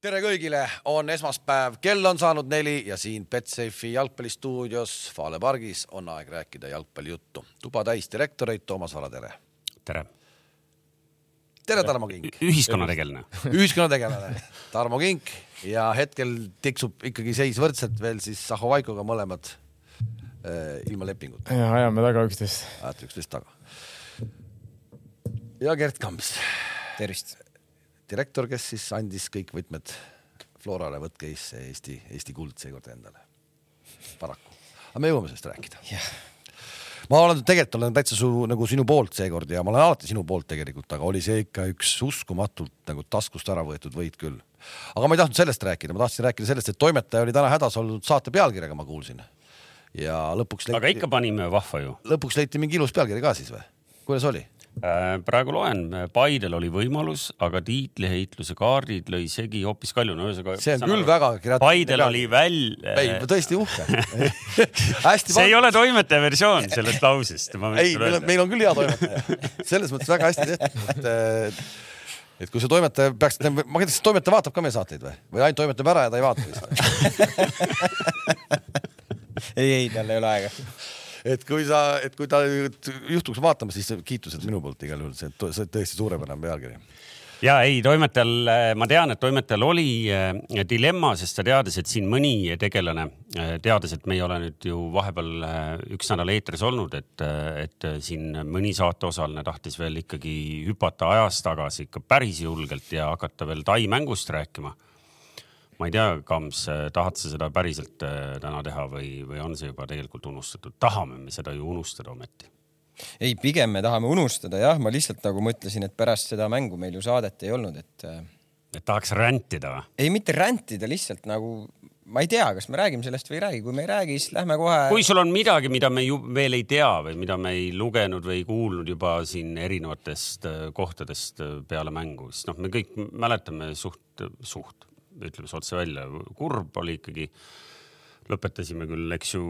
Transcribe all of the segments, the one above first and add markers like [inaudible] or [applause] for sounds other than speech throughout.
tere kõigile, on esmaspäev, kell on saanud neli ja siin Betsafe'i jalgpallistuudios Fale pargis on aeg rääkida jalgpallijuttu. tuba täis direktoreid, Toomas Vara, tere. tere. tere, Tarmo Kink. ühiskonnategelane. ühiskonnategelane [laughs] Tarmo Kink ja hetkel tiksub ikkagi seis võrdselt veel siis Saho Vaikoga mõlemad äh, ilma lepinguta. ja ajame taga üksteist. ajate üksteist taga. ja Gerd Kamps. tervist direktor, kes siis andis kõik võtmed Florale, võtke Eestisse Eesti, Eesti kuld seekord endale. paraku, aga me jõuame sellest rääkida yeah.. ma olen tegelikult olen täitsa su nagu sinu poolt seekord ja ma olen alati sinu poolt tegelikult, aga oli see ikka üks uskumatult nagu taskust ära võetud võit küll. aga ma ei tahtnud sellest rääkida, ma tahtsin rääkida sellest, et toimetaja oli täna hädas olnud saate pealkirjaga, ma kuulsin. ja lõpuks leiti.... aga ikka panime vahva ju. lõpuks leiti mingi ilus pealkiri ka siis või? kuidas oli? Äh, praegu loen, Paidel oli võimalus, aga tiitliheitluse kaardid lõi segi hoopis Kalju, no ühesõnaga. see on küll väga kreatiivne. Paidel oli väl-. ei, tõesti uhke [laughs] hästi. see ei ole toimetaja versioon sellest lausest. ei, meil on, meil on küll hea toimetaja, selles mõttes väga hästi tehtud, et et kui see toimetaja peaks, ma ei tea, kas toimetaja vaatab ka meie saateid või, või ainult toimetab ära ja ta ei vaata vist [laughs] ei, ei, tal ei ole aega et kui sa, et kui ta juhtuks vaatama, siis kiitused minu poolt igal juhul, see on tõesti suurepärane pealkiri. Ja ei, toimetajal, ma tean, et toimetajal oli äh, dilemma, sest ta teadis, et siin mõni tegelane, äh, teades, et me ei ole nüüd ju vahepeal äh, üks nädal eetris olnud, et, et siin mõni saateosaline tahtis veel ikkagi hüpata ajas tagasi ikka päris julgelt ja hakata veel Tai mängust rääkima ma ei tea, Kams, tahad sa seda päriselt äh, täna teha või, või on see juba tegelikult unustatud? tahame me seda ju unustada ometi? ei, pigem me tahame unustada jah, ma lihtsalt nagu mõtlesin, et pärast seda mängu meil ju saadet ei olnud, et. Äh, et tahaks rändida või? ei, mitte rändida, lihtsalt nagu ma ei tea, kas me räägime sellest või ei räägi, kui me ei räägi, siis lähme kohe. kui sul on midagi, mida me ju veel ei tea või mida me ei lugenud või kuulnud juba siin erinevatest äh, kohtadest peale mängu, siis noh, me kõik mäletame suht, suht ütleme siis otse välja, kurb oli ikkagi. lõpetasime küll, eks ju,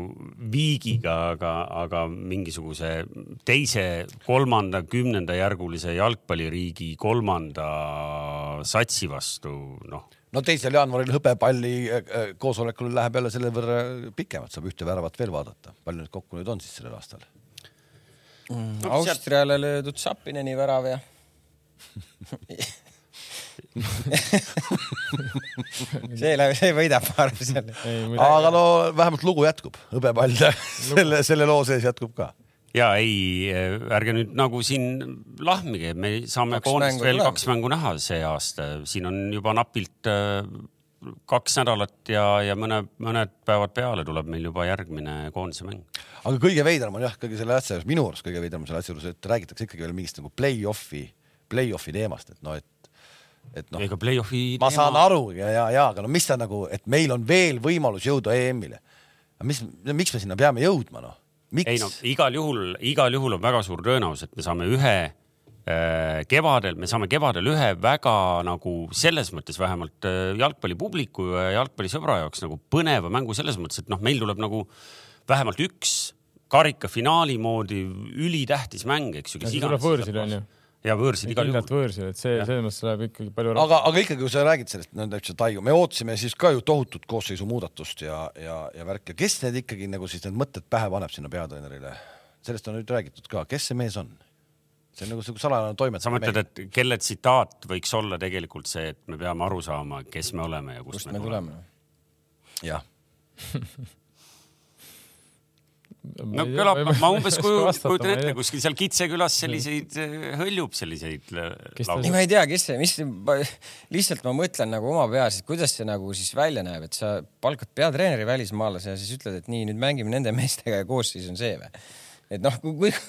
viigiga, aga, aga mingisuguse teise, kolmanda, kümnendajärgulise jalgpalliriigi kolmanda satsi vastu, noh no teisel jaanuaril hõbepalli äh, koosolekul läheb jälle selle võrra pikemalt, saab ühte väravat veel vaadata. palju neid kokku nüüd on siis sellel aastal mm,? Austriale löödud Sapineni värav ja [laughs] [laughs] [laughs] see läheb, see võidab, ma arvan selle. aga no vähemalt lugu jätkub, hõbepall [laughs] selle, selle loo sees jätkub ka. Ja ei, ärge nüüd nagu siin lahmige, me saame koondist veel kaks mängu näha see aasta, siin on juba napilt äh, kaks nädalat ja, ja mõne, mõned päevad peale tuleb meil juba järgmine koondise mäng. aga kõige veidram on jah, kõige selle asja juures, minu arust kõige veidram selle asja juures, et räägitakse ikkagi veel mingist nagu play-off'i, play-off'i teemast, et noh, et et noh. ega play-off'i. ma saan aru ja, ja, ja, aga no mis ta nagu, et meil on veel võimalus jõuda EM-ile. mis, miks me sinna peame jõudma, noh? ei no igal juhul, igal juhul on väga suur tõenäosus, et me saame ühe äh, kevadel, me saame kevadel ühe väga nagu selles mõttes vähemalt äh, jalgpallipubliku ja jalgpallisõbra jaoks nagu põneva mängu selles mõttes, et noh, meil tuleb nagu vähemalt üks karikafinaali moodi ülitähtis mäng, eks ju. tuleb võõrsil on ju ja võõrsid igal juhul. võõrsil, et see selles mõttes läheb ikkagi palju. aga, aga ikkagi, kui sa räägid sellest nõnda üldse Taigo, me ootasime siis ka ju tohutut koosseisu muudatust ja, ja, ja värki. kes need ikkagi nagu siis need mõtted pähe paneb sinna peatreenerile? sellest on nüüd räägitud ka, kes see mees on? see on nagu sihuke salajane toimetaja. sa mõtled, et kelle tsitaat võiks olla tegelikult see, et me peame aru saama, kes me oleme ja kust, kust me, me tuleme? jah [laughs] no kõlab, ma umbes kujutan ette, kuskil seal Kitsekülas selliseid eh, hõljub selliseid laule. ei, ma ei tea, kes see, mis, [laughs] lihtsalt ma mõtlen nagu oma peas, et kuidas see nagu siis välja näeb, et sa palkad peatreeneri välismaalase ja siis ütled, et nii, nüüd mängime nende [laughs] meestega ja koosseis on see või? et noh,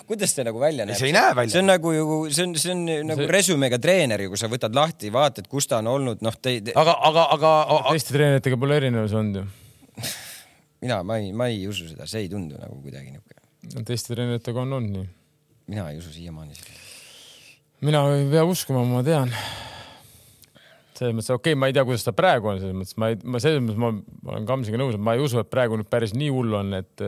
kuidas see nagu välja näeb? see ei näe välja. see on nagu ju, see on, see on nagu see... resümega treener ju, kui sa võtad lahti, vaatad, kus ta on olnud, noh te, te.... aga, aga, aga, aga.... teiste treeneritega pole erinevus olnud ju mina, ma ei, ma ei usu seda, see ei tundu nagu kuidagi no teiste treeneritega on olnud nii. mina ei usu siiamaani seda. mina ei pea uskuma, ma tean. selles mõttes, okei okay,, ma ei tea, kuidas ta praegu on, selles mõttes ma ei, ma selles mõttes ma, ma olen Kamsiga nõus, et ma ei usu, et praegu nüüd päris nii hull on, et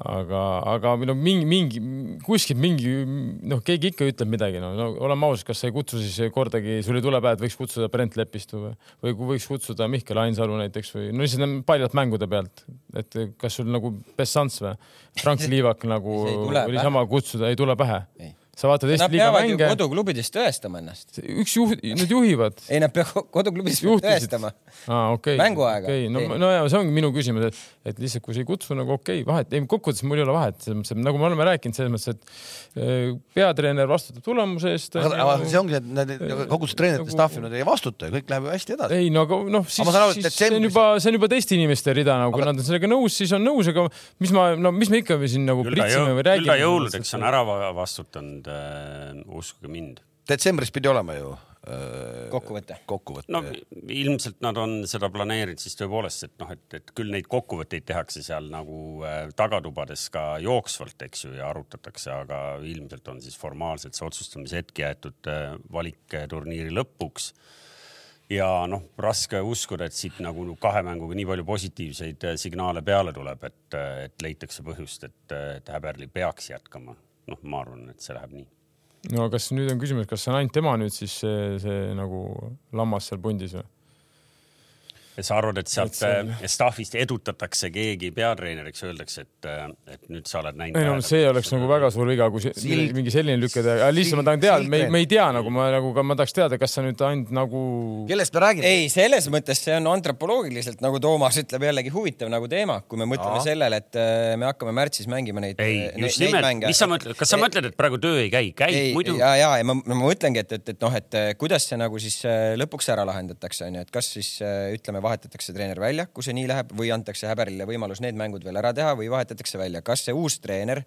aga, aga no mingi, mingi kuskilt mingi noh, keegi ikka ütleb midagi, no, no oleme ausad, kas sa ei kutsu siis kordagi, sul ei tule pähe, et võiks kutsuda Brent Lepistu või, või võiks kutsuda Mihkel Ainsalu näiteks või no lihtsalt paljalt mängude pealt, et kas sul nagu Bessants või Frank Liivak nagu See ei tule oli pähe. sama kutsuda, ei tule pähe Ei.. sa vaatad Eesti Nad liiga mänge, koduklubides tõestama ennast. üks juht, nad juhivad [laughs] ei, nad peavad koduklubides tõestama., aa okei okay.. Mänguaega. okei okay., no no ja see ongi minu küsimus, et, et lihtsalt kui sa ei kutsu nagu okei okay,, vahet, ei kokkuvõttes mul ei ole vahet, selles mõttes, et nagu me oleme rääkinud, selles mõttes, et eh, peatreener vastutab tulemuse eest. aga aga see ongi, et need kogu see treenerite Nagu- staff, nad ei vastuta ja kõik läheb ju hästi edasi. ei no aga noh, siis siis see on juba, see on juba teiste inimeste rida nagu, kui Aga- nad on sellega nõus, siis on nõus, aga mis ma, no mis me ikka siin nagu pritsime või jõu- küll ta räägime. jõuludeks on ära va- vastutanud, uskuge mind. detsembris pidi olema ju äh, Kokkuvõte. kokkuvõte no ilmselt nad on seda planeerinud siis tõepoolest, et noh, et, et küll neid kokkuvõtteid tehakse seal nagu äh, tagatubades ka jooksvalt, eks ju, ja arutatakse, aga ilmselt on siis formaalselt see otsustamise hetk jäetud äh, valikturniiri lõpuks ja noh, raske uskuda, et siit nagu kahe mänguga nii palju positiivseid äh, signaale peale tuleb, et, et leitakse põhjust, et, et Häberli peaks jätkama. noh, ma arvan, et see läheb nii. No kas nüüd on küsimus, kas see on ainult tema nüüd siis see, see nagu lammas seal pundis või? Ja sa arvad, et sealt Et äh, staff'ist edutatakse keegi peatreeneriks, öeldakse, et, et nüüd sa oled näinud. ei no see oleks nagu väga suur viga, kui see, mingi selline lüke teha, lihtsalt ma tahan teada, me, me ei tea nagu ma nagu ka ma tahaks teada, kas sa nüüd ainult nagu. kellest me räägime? ei, selles mõttes see on antropoloogiliselt nagu Toomas ütleb jällegi huvitav nagu teema, kui me mõtleme Aa. sellele, et äh, me hakkame märtsis mängima neid. ei, just nimelt, mis sa mõtled, kas sa mõtled, et praegu töö ei käi, käib ei, muidu. ja, ja, ja ma, ma mõtlengi, et, et, et noh, et äh, kuidas see nagu siis äh, lõpuks ära lahendatakse, onju, et kas siis äh, ütleme, vahetatakse treener välja, kui see nii läheb või antakse Häberile võimalus need mängud veel ära teha või vahetatakse välja, kas see uus treener,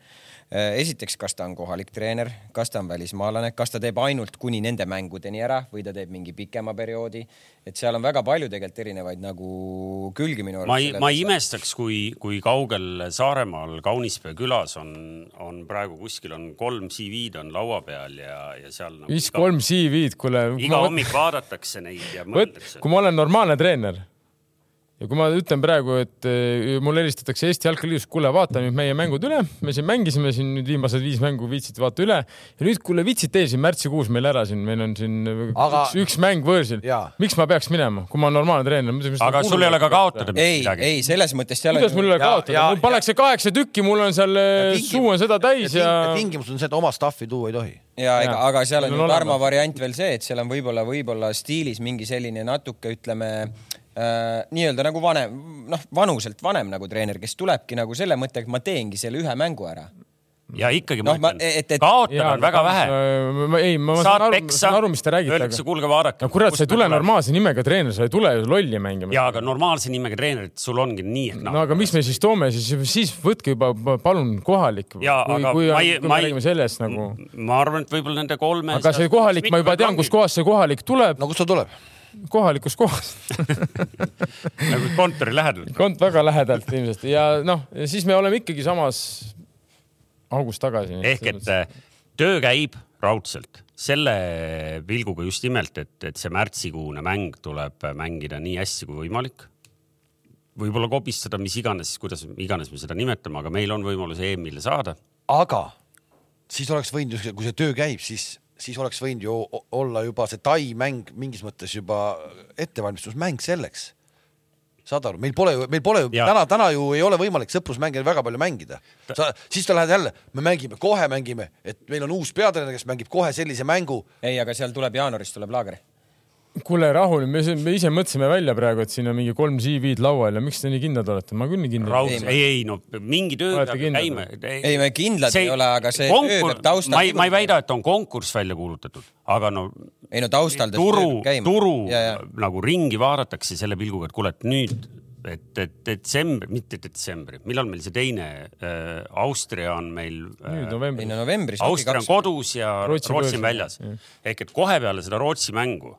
esiteks, kas ta on kohalik treener, kas ta on välismaalane, kas ta teeb ainult kuni nende mängudeni ära või ta teeb mingi pikema perioodi, et seal on väga palju tegelikult erinevaid nagu külgi minu ma ei, ma ei. imestaks, kui, kui kaugel Saaremaal Kaunispea külas on, on praegu kuskil on kolm CV-d on laua peal ja, ja seal nagu viis iga, kolm CV-d, kuule. iga hommik vaadatakse neid ja mõeldakse. kui ma olen normaalne treener ja kui ma ütlen praegu, et eh, mulle helistatakse Eesti Jalgpalliliidust, kuule, vaata nüüd meie mängud üle, me siin mängisime siin nüüd viimased viis mängu, viitsid vaata üle. Ja nüüd kuule viitsid tee siin märtsikuus meil ära siin, meil on siin Aga- üks, üks mäng võõrsil. Miks ma peaks minema, kui ma olen normaalne treener? aga sul ei ole ka kaotada ei, midagi. ei selles mõttes seal kuidas mul ei ole kaotada? mul pannakse kaheksa tükki, mul on seal eh, tingim- suu on seda täis ja, ja... tingimus on see, et oma staff'i tuua ei tohi. ja ega, aga seal on ju Tarmo variant veel see, et seal on võib-olla, võib-olla stiilis mingi selline natuke ütleme äh, nii-öelda nagu vanem, noh, vanuselt vanem nagu treener, kes tulebki nagu selle mõttega, et ma teengi selle ühe mängu ära. ja ikkagi Noh, ma ütlen et-, kaotada on väga vähe. ei, ma saan aru, ma saan, aru, mis te räägite, öeldakse, kuulge vaadake. no kurat, sa ei tule. normaalse nimega treener, sa ei tule ju lolli mängima. ja aga normaalse nimega treenerit sul ongi nii, et noh no aga miks me siis toome siis, siis võtke juba pa- palun kohalik. kui, kui, ma ei- kui ma me ei- räägime sellest nagu, ma arvan, et võib-olla nende kolme. aga see kohalik, ma juba tean, kuskohast see kohalik tuleb, no kust ta tuleb? Kohalikus kohas, [laughs] nagu kontori lähedal. kont väga lähedalt ilmselt ja noh, siis me oleme ikkagi samas augus tagasi. ehk et äh, töö käib raudselt selle pilguga just nimelt, et, et see märtsikuune mäng tuleb mängida nii hästi kui võimalik. võib-olla kobistada, mis iganes, kuidas iganes me seda nimetame, aga meil on võimalus EM-ile saada. aga siis oleks võinud kui see töö käib, siis, siis oleks võinud ju olla juba see Tai mäng mingis mõttes juba ettevalmistusmäng selleks. saad aru, meil pole ju, meil pole ju täna, täna ju ei ole võimalik sõprusmänge väga palju mängida. sa, siis sa lähed jälle, me mängime, kohe mängime, et meil on uus peatreener, kes mängib kohe sellise mängu. ei, aga seal tuleb jaanuaris tuleb laager. kuule, rahul, me, me ise mõtlesime välja praegu, et siin on mingi kolm CV-d laual ja miks te nii kindlad olete, ma küll nii kindel ei ole. ei, ei no mingi töö peab käima. ei, me kindlad ei ole, aga see töö peab taustal. ma ei, ma ei väida, et on konkurss välja kuulutatud, aga no ei no taustal ta turu, käima. turu ja, ja nagu ringi vaadatakse selle pilguga, et kuule, et nüüd, et, et detsembri, mitte detsembri, millal meil see teine äh,, Austria on meil äh, ei novembris no. novembris. Austria on kodus ja Rootsi Rootsi on väljas ehk et kohe peale seda Rootsi mängu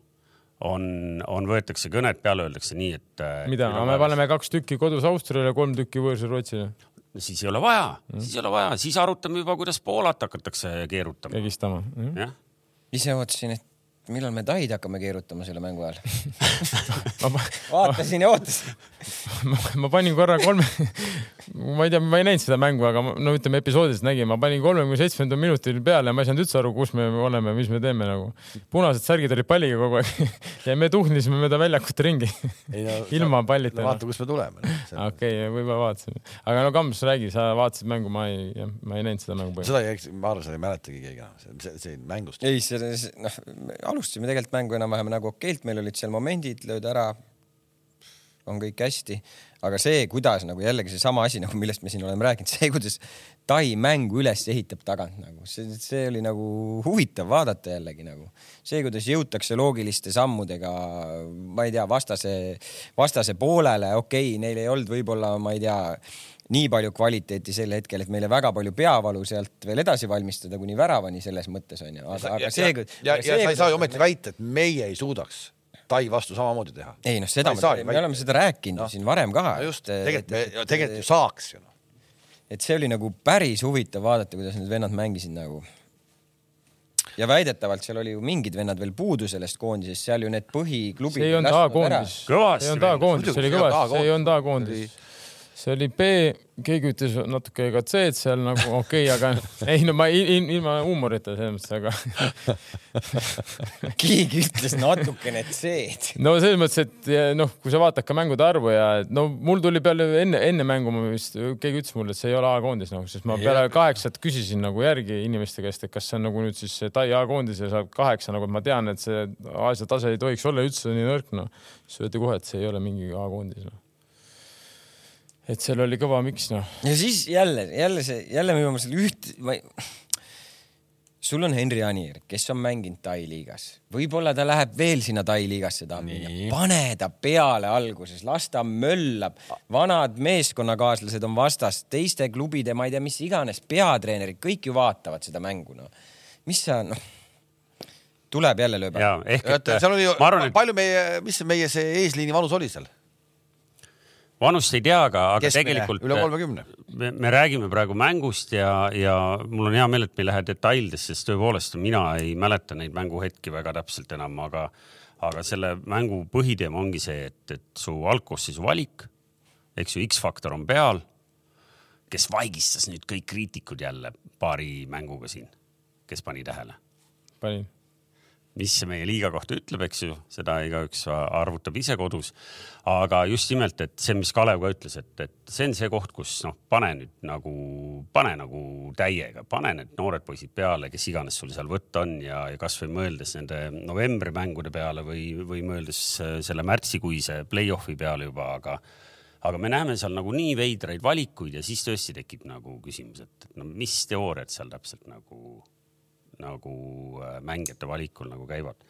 on, on, võetakse kõned peale, öeldakse nii, et. mida, me paneme kaks tükki kodus Austriale, kolm tükki võõrsil Rootsile siis ei ole vaja, Mm. siis ei ole vaja, siis arutame juba, kuidas Poolat hakatakse keerutama. kägistama. jah, ise ootasin, et millal me Taid hakkame keerutama selle mängu ajal. [laughs] vaatasin ja ootasin. ma, ma panin korra kolme, [laughs] ma ei tea, ma ei näinud seda mängu, aga no ütleme episoodis nägin, ma panin kolmekümne seitsmendal minutil peale ja ma ei saanud üldse aru, kus me oleme, mis me teeme nagu. punased särgid olid palliga kogu aeg [laughs] ja me tuhnisime mööda väljakut ringi no, ilma pallita. vaata, kust me tuleme. okei okay,, võib-olla vaatasin. aga no Kams, räägi, sa vaatasid mängu, ma ei, ma ei näinud seda mängu. seda ei, ma arvan, seda ei mäletagi keegi enam, see, see mängust. ei, see, noh, alustasime tegelikult mängu enam-vähem nagu okeilt, meil olid seal momendid, lööd ära on kõik hästi, aga see, kuidas nagu jällegi seesama asi nagu, millest me siin oleme rääkinud, see, kuidas Tai mängu üles ehitab tagant nagu see, see oli nagu huvitav vaadata jällegi nagu. See, kuidas jõutakse loogiliste sammudega, ma ei tea, vastase, vastase poolele, okei okay,, neil ei olnud võib-olla, ma ei tea nii palju kvaliteeti sel hetkel, et meile väga palju peavalu sealt veel edasi valmistada kuni väravani selles mõttes onju. aga, aga see. ja, ja, ja sa ei saa ju ometi väita, et meie ei suudaks Tai vastu samamoodi teha. ei noh, seda me, me oleme seda rääkinud no. siin varem ka. just, tegelikult, tegelikult ju saaks ju noh. et see oli nagu päris huvitav vaadata, kuidas need vennad mängisid nagu. ja väidetavalt seal oli ju mingid vennad veel puudu sellest koondisest, seal ju need põhiklubid. see ei olnud A-koondis. see ei olnud A-koondis, see oli kõvasti, see ei olnud A-koondis see oli B, keegi ütles natuke ka C-d seal nagu okei okay,, aga [laughs] ei no ma il, ilma huumorita selles mõttes, aga [laughs] keegi ütles natukene C-d. no selles mõttes, et noh, kui sa vaatad ka mängude arvu ja no mul tuli peale enne, enne mängu ma vist, keegi ütles mulle, et see ei ole A-koondis nagu, sest ma peale kaheksat küsisin nagu järgi inimeste käest, et kas see on nagu nüüd siis Tai A-koondis ja saab kaheksa, nagu ma tean, et see Aasia tase ei tohiks olla üldse nii nõrk, noh. siis öeldi kohe, et see ei ole mingi A-koondis, noh et seal oli kõva miks noh. ja siis jälle, jälle see, jälle me jõuame selle üht, ma ei sul on Henri Anier, kes on mänginud Tai liigas, võib-olla ta läheb veel sinna Tai liigasse tahab minna, pane ta peale alguses, las ta möllab, vanad meeskonnakaaslased on vastas, teiste klubide, ma ei tea, mis iganes peatreenerid, kõik ju vaatavad seda mängu, noh. mis sa, noh, tuleb jälle lööb ära. seal oli ju, palju meie, mis meie see eesliini vanus oli seal? Vanust ei tea, aga, aga Keskmine, tegelikult üle kolmekümne. me, me räägime praegu mängust ja, ja mul on hea meel, et me ei lähe detailidesse, sest tõepoolest mina ei mäleta neid mänguhetki väga täpselt enam, aga, aga selle mängu põhiteema ongi see, et, et su algkoosseisu valik, eks ju, X-faktor on peal, kes vaigistas nüüd kõik kriitikud jälle paari mänguga siin, kes pani tähele? panin mis see meie liiga kohta ütleb, eks ju, seda igaüks arvutab ise kodus. aga just nimelt, et see, mis Kalev ka ütles, et, et see on see koht, kus noh, pane nüüd nagu, pane nagu täiega, pane need noored poisid peale, kes iganes sul seal võtta on ja, ja kasvõi mõeldes nende novembri mängude peale või, või mõeldes selle märtsikuise play-off'i peale juba, aga aga me näeme seal nagu nii veidraid valikuid ja siis tõesti tekib nagu küsimus, et no mis teooriad seal täpselt nagu nagu äh, mängijate valikul nagu käivad.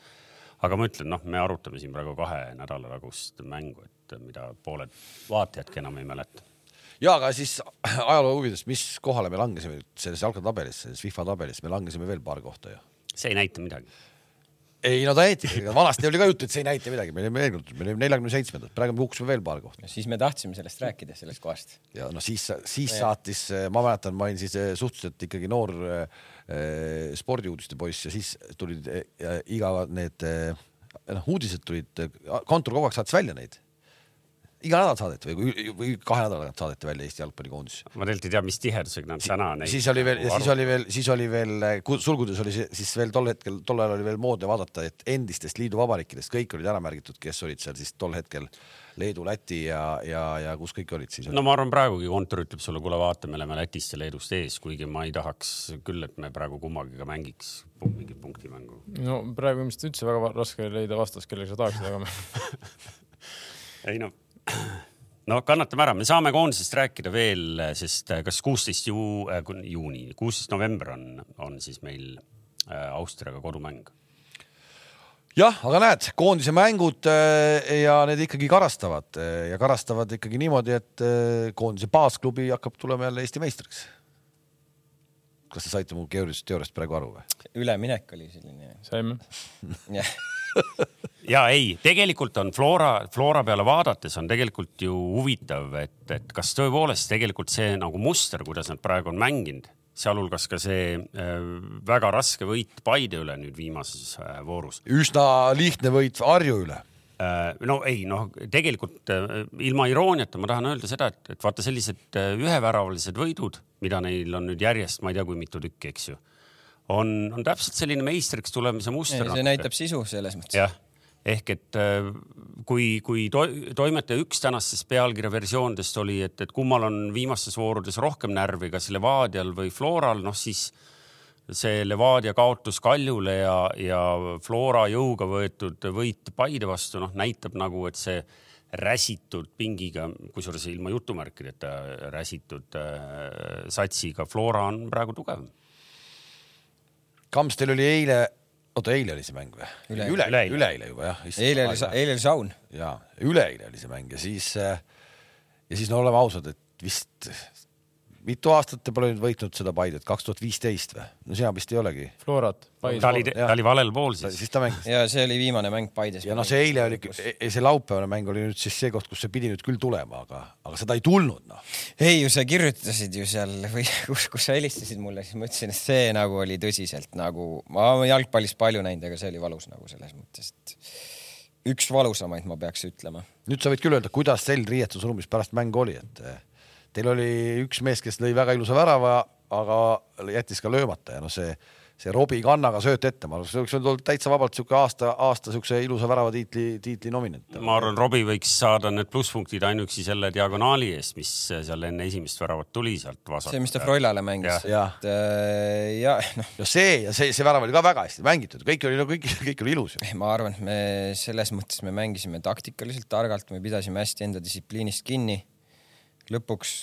aga ma ütlen, noh, me arutame siin praegu kahe nädala tagust mängu, et mida pooled vaatajadki enam ei mäleta ja aga siis ajaloo huvides, mis kohale me langesime selles jalgatabelis, selles FIFA tabelis, me langesime veel paar kohta ju. see ei näita midagi. Ei no ta näitas, vanasti oli ka juttu, et see ei näita midagi, me olime veel kord, me olime neljakümne seitsmendad, praegu me kukkusime veel paar kohta. siis me tahtsime sellest rääkida, sellest kohast. ja no siis, siis ja. saatis, ma mäletan, ma olin siis eh, suhteliselt ikkagi noor äh, Äh, spordiuudiste poiss ja siis tulid äh, iga need äh, noh, uudised tulid, kontor kogu aeg saatis välja neid iga nädal saadeti või, või kahe nädala tagant saadeti välja Eesti jalgpallikoondis. ma tegelikult ei tea, mis tihedusega nad täna neid. siis oli veel, siis oli veel, siis oli veel, sulgudes oli siis veel tol hetkel, tol ajal oli veel moodne vaadata, et endistest liiduvabariikidest kõik olid ära märgitud, kes olid seal siis tol hetkel Leedu, Läti ja, ja, ja kus kõik olid siis? no ma arvan, praegugi kontor ütleb sulle, kuule, vaata, me oleme Lätist ja Leedust ees, kuigi ma ei tahaks küll, et me praegu kummagiga mängiks mingit punktimängu. no praegu ilmselt üldse väga raske leida vastast, kellega sa tahaksid, aga me [laughs] ei no [clears throat] no kannatame ära, me saame koondisest rääkida veel, sest äh, kas kuusteist ju, äh, juuni, kuusteist november on, on siis meil äh, Austriaga kodumäng. jah, aga näed, koondise mängud ja need ikkagi karastavad ja karastavad ikkagi niimoodi, et koondise baasklubi hakkab tulema jälle Eesti meistriks. kas te saite mu keerulisest teooriast praegu aru või? üleminek oli selline. saime jah [laughs] ja ei, tegelikult on Flora, Flora peale vaadates on tegelikult ju huvitav, et, et kas tõepoolest tegelikult see nagu muster, kuidas nad praegu on mänginud, sealhulgas ka see äh, väga raske võit Paide üle nüüd viimases äh, voorus. üsna lihtne võit Harju üle Äh, no ei, noh, tegelikult ilma irooniata ma tahan öelda seda, et, et vaata sellised üheväravalised võidud, mida neil on nüüd järjest, ma ei tea, kui mitu tükki, eks ju, on, on täpselt selline meistriks tulemise muster. see näitab sisu selles mõttes. jah, ehk et kui, kui to, toimetaja üks tänastest pealkirja versioonidest oli, et, et kummal on viimastes voorudes rohkem närvi, kas Levadial või Floral, noh siis see Levadia kaotus Kaljule ja, ja Flora jõuga võetud võit Paide vastu, noh, näitab nagu, et see räsitud pingiga, kusjuures ilma jutumärkideta räsitud äh, satsiga Flora on praegu tugevam. Kams, teil oli eile, oota, eile oli see mäng või? Üle- üle, üleeile. üleeile juba jah. eile oli, eile oli saun. ja üleeile oli see mäng ja siis äh, ja siis no oleme ausad, et vist mitu aastat te pole nüüd võitnud seda Paidet, kaks tuhat viisteist või? no sina vist ei olegi. Florat, ta oli, ta oli valel pool siis. siis ta mängis ja see oli viimane mäng Paides. ja noh, see eile oli, see laupäevane mäng oli nüüd siis see koht, kus see pidi nüüd küll tulema, aga, aga seda ei tulnud noh. ei ju sa kirjutasid ju seal või [laughs] kus, kus sa helistasid mulle, siis ma ütlesin, et see nagu oli tõsiselt nagu, ma olen jalgpallist palju näinud, aga see oli valus nagu selles mõttes, et üks valusamaid ma peaks ütlema. nüüd sa võid küll öelda, kuidas teil riietusruumis pärast mängu oli, et teil oli üks mees, kes lõi väga ilusa värava, aga jättis ka löömata ja noh, see, see Robbie Kannaga sööt ette, ma arvan, see oleks olnud täitsa vabalt sihuke aasta, aasta siukse ilusa väravatiitli, tiitli nominent. ma arvan, Robbie võiks saada need plusspunktid ainuüksi selle diagonaali eest, mis seal enne esimest väravat tuli sealt vasakult. see, mis ta Froilale mängis, et äh, ja noh, ja see ja see, see värav oli ka väga hästi mängitud, kõik oli, kõik, kõik oli ilus ju. ma arvan, et me selles mõttes me mängisime taktikaliselt targalt, me pidasime hästi enda distsipliinist kinni. Lõpuks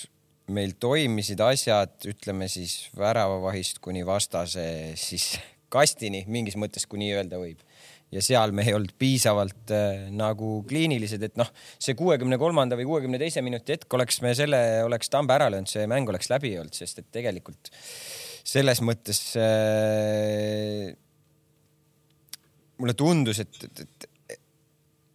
meil toimisid asjad, ütleme siis väravavahist kuni vastase siis [laughs] kastini mingis mõttes, kui nii öelda võib. ja seal me ei olnud piisavalt äh, nagu kliinilised, et noh, see kuuekümne kolmanda või kuuekümne teise minuti hetk oleks me selle, oleks Tambe ära löönud, see mäng oleks läbi olnud, sest et tegelikult selles mõttes äh, mulle tundus, et, et,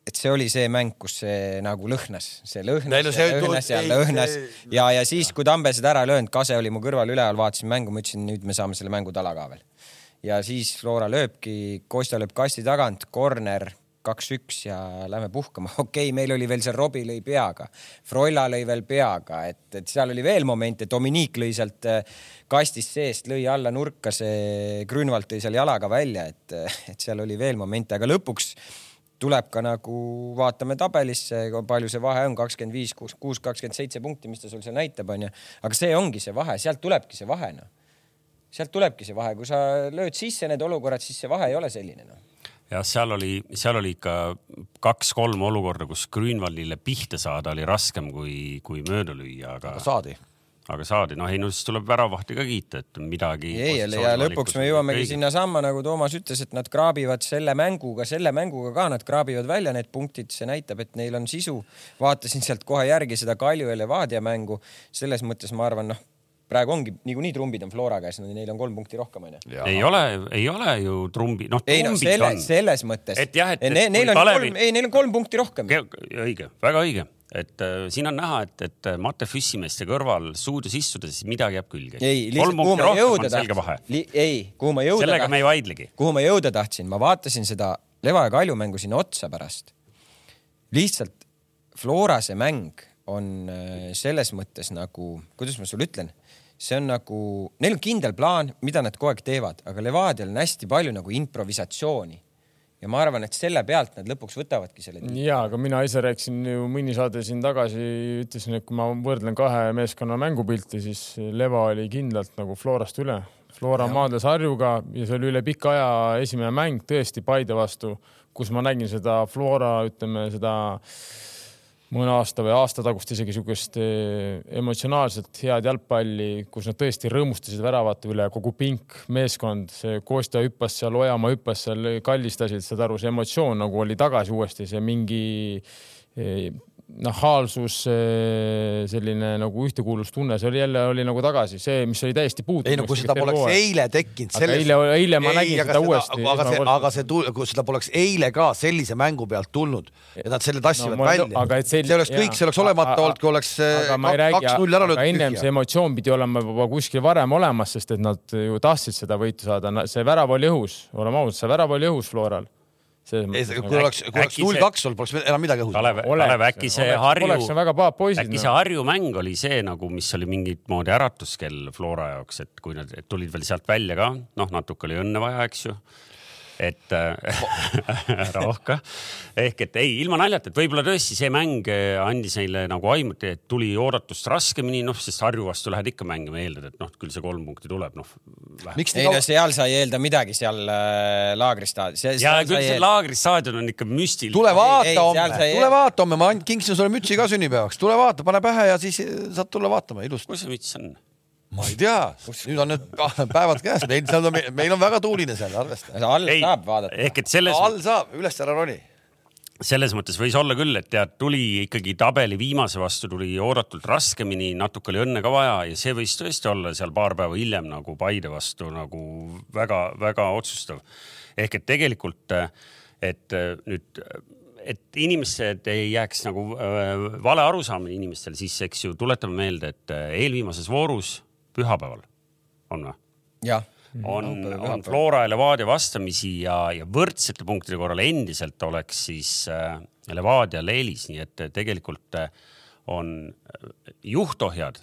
et see oli see mäng, kus see nagu lõhnas, see lõhnas no ja see- lõhnas ja lõhnas ja, ja siis, kui Tambe seda ära ei löönud, Kase oli mu kõrval üleval, vaatasin mängu, ma ütlesin, nüüd me saame selle mängu tala ka veel. ja siis Flora lööbki, Kostja lööb kasti tagant, corner, kaks-üks ja lähme puhkama. [laughs] okei okay,, meil oli veel seal Robbie lõi peaga, Froila lõi veel peaga, et, et seal oli veel momente, Dominique lõi sealt äh, kastist seest, lõi alla nurka, see Grünwald tõi seal jalaga välja, et, et seal oli veel momente, aga lõpuks tuleb ka nagu vaatame tabelisse, palju see vahe on, kakskümmend viis, kuus, kuus, kakskümmend seitse punkti, mis ta sul seal näitab, onju. aga see ongi see vahe, sealt tulebki see vahe, noh. sealt tulebki see vahe, kui sa lööd sisse need olukorrad, siis see vahe ei ole selline, noh. jah, seal oli, seal oli ikka kaks-kolm olukorda, kus Grünwaldile pihta saada oli raskem kui, kui mööda lüüa, aga, saadi. Aga saadi, noh ei no siis tuleb väravahti ka kiita, et midagi. ei, ja lõpuks me jõuamegi. sinnasamma, nagu Toomas ütles, et nad kraabivad selle mänguga, selle mänguga ka nad kraabivad välja need punktid, see näitab, et neil on sisu. vaatasin sealt kohe järgi seda Kalju ja Levadia mängu, selles mõttes ma arvan, noh, praegu ongi niikuinii trumbid on Flora käes, neil on kolm punkti rohkem, onju. ei ole, ei ole ju trumbi, noh ei no trumbid selle, selles mõttes. Et jah, et- ne, neil on Kalevi- kolm, ei, neil on kolm punkti rohkem. õige, väga õige, et äh, siin on näha, et, et Mate Füssimeeste kõrval stuudios istudes midagi jääb külge. ei, lihtsalt kuhu punkti ma jõuda tahtsin, ei, kuhu ma jõuda sellega me ei tahtsin, vaidlegi. kuhu ma jõuda tahtsin, ma vaatasin seda Leva ja Kalju mängu sinna otsa pärast. lihtsalt Flora see mäng on äh, selles mõttes nagu, kuidas ma sulle ütlen, see on nagu, neil on kindel plaan, mida nad kogu aeg teevad, aga Levadial on hästi palju nagu improvisatsiooni. ja ma arvan, et selle pealt nad lõpuks võtavadki selle. ja, aga mina ise rääkisin ju mõni saade siin tagasi, ütlesin, et kui ma võrdlen kahe meeskonna mängupilti, siis Leva oli kindlalt nagu Florast üle. Flora maadles Harjuga ja see oli üle pika aja esimene mäng tõesti Paide vastu, kus ma nägin seda Flora, ütleme seda mõne aasta või aasta tagust isegi niisugust eh, emotsionaalselt head jalgpalli, kus nad tõesti rõõmustasid väravate üle, kogu pink, meeskond, see Kostja hüppas seal, Ojamaa hüppas seal, kallistasid, saad aru, see emotsioon nagu oli tagasi uuesti, see mingi eh, nahaalsus, selline nagu ühtekuuluvustunne, see oli jälle oli nagu tagasi, see, mis oli täiesti puudu. ei no kui seda poleks eile tekkinud. Aga eile- eile ma nägin seda uuesti, aga see, aga see, kui seda poleks eile ka sellise mängu pealt tulnud ja nad selle tassivad No välja, aga et see sel- oleks kõik, see oleks olemata olnud, kui oleks ei räägi, kaks-null ära aga ennem löödud see. emotsioon pidi olema juba kuskil varem olemas, sest et nad ju tahtsid seda võitu saada, see värav oli õhus, oleme ausad, see värav oli õhus Floral. Kui oleks, kui oleks null kaks olnud, poleks enam midagi õhus. Kalev, Kalev, äkki see Harju, äkki see no. Harju mäng oli see nagu, mis oli mingit moodi äratuskell Flora jaoks, et kui nad et tulid veel sealt välja ka, noh, natuke oli õnne vaja, eks ju et [laughs] ära ohka. ehk et ei, ilma naljata, et võib-olla tõesti see mäng andis neile nagu aimu, et tuli oodatust raskemini, noh, sest Harju vastu lähed ikka mängima, eeldad, et noh, küll see kolm punkti tuleb, noh. ei no seal sa ei eelda midagi seal äh, laagristaadionil. ja küll see laagristaadion on ikka müstiline. tule vaata homme, tule vaata homme, ma kingsin sulle mütsi ka sünnipäevaks, tule vaata, pane pähe ja siis saad tulla vaatama, ilusti. kus see müts on? Ma ei tea, nüüd on need [laughs] päevad käes, meil, seal on, meil on väga tuuline seal, arvesta. all ei, saab vaadata. ehk et selles. all saab, üles ära roni. selles mõttes võis olla küll, et tead, tuli ikkagi tabeli viimase vastu tuli oodatult raskemini, natuke oli õnne ka vaja ja see võis tõesti olla seal paar päeva hiljem nagu Paide vastu nagu väga-väga otsustav. ehk et tegelikult, et nüüd et inimesed ei jääks nagu äh, vale arusaamine inimestel, siis eks ju tuletame meelde, et eelviimases voorus pühapäeval on või? jah on, on Flora ja Levadia vastamisi ja, ja võrdsete punktide korral endiselt oleks siis äh, Levadial eelis, nii et tegelikult äh, on äh, juhtohjad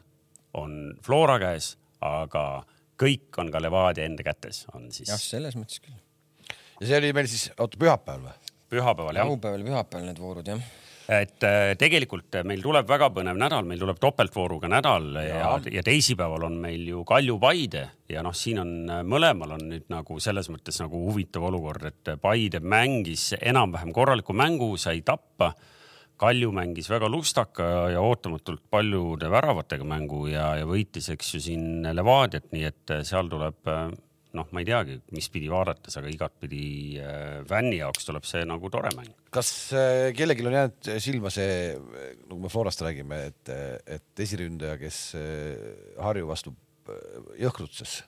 on Flora käes, aga kõik on ka Levadia enda kätes, on siis. jah, selles mõttes küll. ja see oli meil siis, oota, pühapäeval või? pühapäeval jah. laupäeval, pühapäeval need voorud jah et äh, tegelikult meil tuleb väga põnev nädal, meil tuleb topeltvooruga nädal ja, ja, ja teisipäeval on meil ju Kalju Paide ja noh, siin on äh, mõlemal on nüüd nagu selles mõttes nagu huvitav olukord, et Paide mängis enam-vähem korraliku mängu, sai tappa. Kalju mängis väga lustaka ja ootamatult paljude väravatega mängu ja, ja võitis, eks ju siin Levadiat, nii et seal tuleb noh, ma ei teagi, mis pidi vaadates, aga igatpidi äh, fänni jaoks tuleb see nagu tore mäng. kas äh, kellelgi on jäänud silma see, nagu me Florast räägime, et, et esiründaja, kes äh, Harju vastu jõhkrutses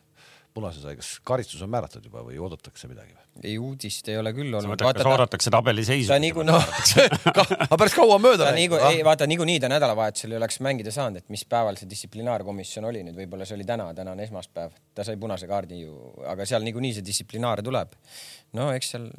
punase sai, kas karistus on määratud juba või oodatakse midagi või? ei, uudist ei ole küll olnud. kas oodatakse tabeliseisu? ta niikuinii no, [laughs] aga päris kaua mööda läinud. Niiku, ei vaata, niikuinii ta nädalavahetusel ei oleks mängida saanud, et mis päeval see distsiplinaarkomisjon oli nüüd, võib-olla see oli täna, täna on esmaspäev, ta sai punase kaardi ju, aga seal niikuinii see distsiplinaar tuleb. no eks seal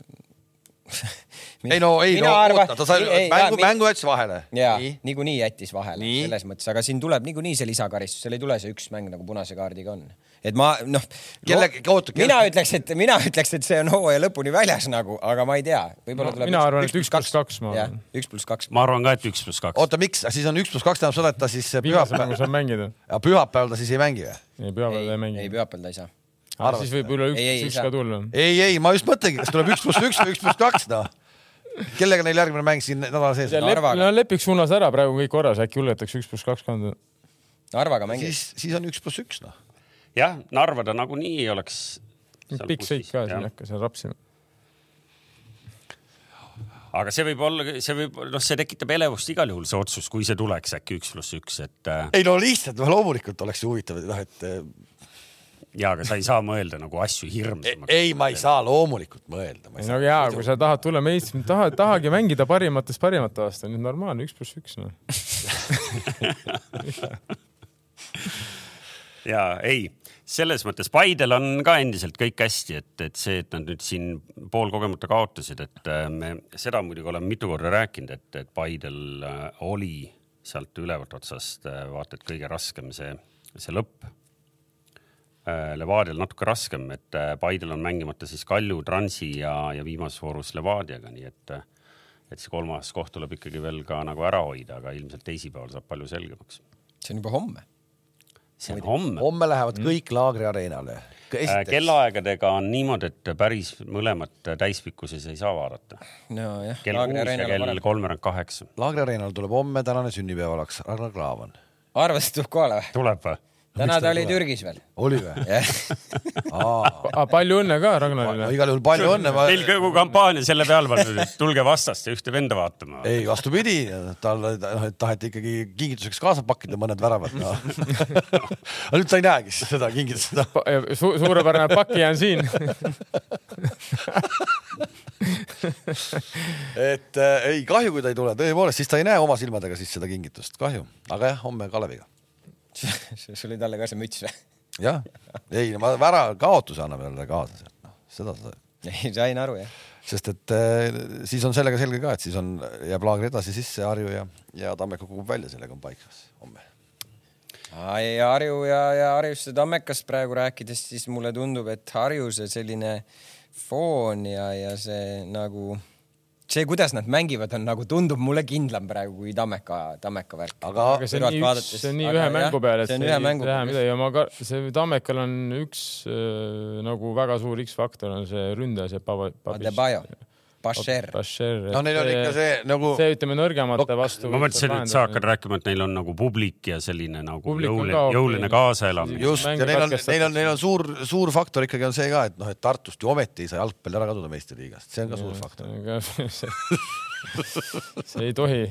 [laughs] ei no ei no arva... oota, ta sai ei, mängu, mängu jättis vahele. ja niikuinii jättis vahele nii. selles mõttes, aga siin tuleb niikuinii see lisakaristus, seal ei tule see üks mäng nagu punase kaardiga on. Et ma noh. kelle, oota. mina ütleks, et mina ütleks, et see on hooaja lõpuni väljas nagu, aga ma ei tea, võib-olla no, tuleb. mina arvan, et üks pluss kaks, ma arvan. üks pluss kaks. ma arvan ka, et üks pluss kaks. oota, miks, siis on üks pluss kaks tähendab seda, et ta siis pühapäeval. saab mängida. pühapäeval ta siis ei mängi või? ei, pühapäeval ta ei mängi. ei, pühapäeval ta ei saa Arvata. siis võib üle üks pluss üks ka tulla. ei, ei, ma just mõtlengi, kas tuleb üks pluss üks või üks pluss kaks, noh kellega neil järgmine mäng siin nädala sees on? Lep, no lepiks suunas ära, praegu kõik korras, äkki julgetakse üks pluss kaks kanda. Narvaga mängib. siis, siis on üks pluss üks, noh. Jah, Narva ta nagunii ei oleks. pikk sõit ka, ei hakka seal rapsima aga see võib olla, see võib, noh, see tekitab elevust igal juhul, see otsus, kui see tuleks äkki üks pluss üks, et. Äh, ei no lihtsalt, no loomulikult oleks ju huvitav, noh, et ja, aga sa ei saa mõelda nagu asju hirmsamaks. ei, ma ei saa loomulikult mõelda. no ja, kui sa tahad tulla meistriks, tahad, tahagi mängida parimatest parimate vastu, nüüd normaalne üks pluss üks noh [laughs] ja ei, selles mõttes Paidel on ka endiselt kõik hästi, et, et see, et nad nüüd siin poolkogemata kaotasid, et äh, me seda muidugi oleme mitu korda rääkinud, et, et Paidel äh, oli sealt ülevalt otsast äh, vaata et kõige raskem see, see lõpp Levadial natuke raskem, et Paidel on mängimata siis Kalju, Transi ja, ja viimases voorus Levadiaga, nii et, et see kolmas koht tuleb ikkagi veel ka nagu ära hoida, aga ilmselt teisipäeval saab palju selgemaks. see on juba homme. See on homme. homme lähevad mm. kõik Laagri areenale. kellaaegadega on niimoodi, et päris mõlemat täispikkuses ei saa vaadata nojah. kell kuus ja kell kolmveerand kaheksa. Laagri areenal tuleb homme tänane sünnipäevalaks Ragnar Klavan. arvasid, tuleb kohale või? tuleb või? Täna ta oli Türgis veel. oli või? palju õnne ka Ragnarile. igal juhul palju õnne ma.... Teil kogu kampaania selle peal pandud, et tulge vastaste ühte venda vaatama. ei, vastupidi, talle noh, et taheti ikkagi kingituseks kaasa pakkida mõned väravad no. [laughs] aga nüüd ta ei näegi seda kingitust Su. suurepärane pakija on siin et äh, ei, kahju, kui ta ei tule, tõepoolest, siis ta ei näe oma silmadega siis seda kingitust, kahju, aga jah, homme Kaleviga [laughs] sul oli talle ka see müts või? jah, ei, ma ära kaotuse anname talle kaasa sealt, noh, seda sa. ei, sain aru jah. sest et äh, siis on sellega selge ka, et siis on, jääb laager edasi sisse Harju ja, ja Tammeka kukub välja, sellega on paigas homme. ja Harju ja, ja Harjusse Tammekast praegu rääkides, siis mulle tundub, et Harju see selline foon ja, ja see nagu see, kuidas nad mängivad, on nagu tundub mulle kindlam praegu kui Tammeka, Tammeka värk. aga aga see on nii üks, see on nii ühe mängu peale, et see on see ühe ei peale. midagi ja ma ka, see Tammekal on üks äh, nagu väga suur X-faktor on see ründaja, see Pava-. Adebayo, Bashir. no neil on ikka see nagu see ütleme nõrgemate vastu. ma mõtlesin, et sa hakkad rääkima, et neil on nagu publik ja selline nagu jõuline jõuline kaasaelamine. just ja neil on, neil on, neil on suur, suur faktor ikkagi on see ka, et noh, et Tartust ju ometi ei saa jalgpalli ära kaduda meistriliigast, see on ka suur faktor. [laughs] see ei tohi.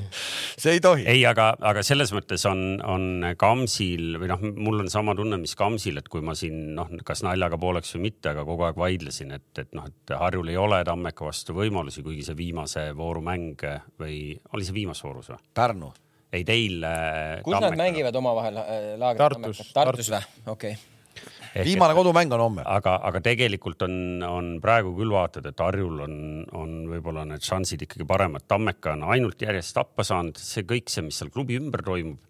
see ei tohi. ei, aga, aga selles mõttes on, on Kamsil või noh, mul on sama tunne, mis Kamsil, et kui ma siin noh, kas naljaga pooleks või mitte, aga kogu aeg vaidlesin, et, et noh, et Harjul ei ole Tammeka vastu võimalusi, kuigi see viimase vooru mäng või oli see viimases voorus või? Pärnu. ei teil. äh, kus nad mängivad omavahel äh, laagrit? Tartus. Tartus või? okei okay.. Viimane kodumäng on homme. aga, aga tegelikult on, on praegu küll vaatad, et Harjul on, on võib-olla need šansid ikkagi paremad. Tammeka on ainult järjest tappa saanud, see kõik see, mis seal klubi ümber toimub,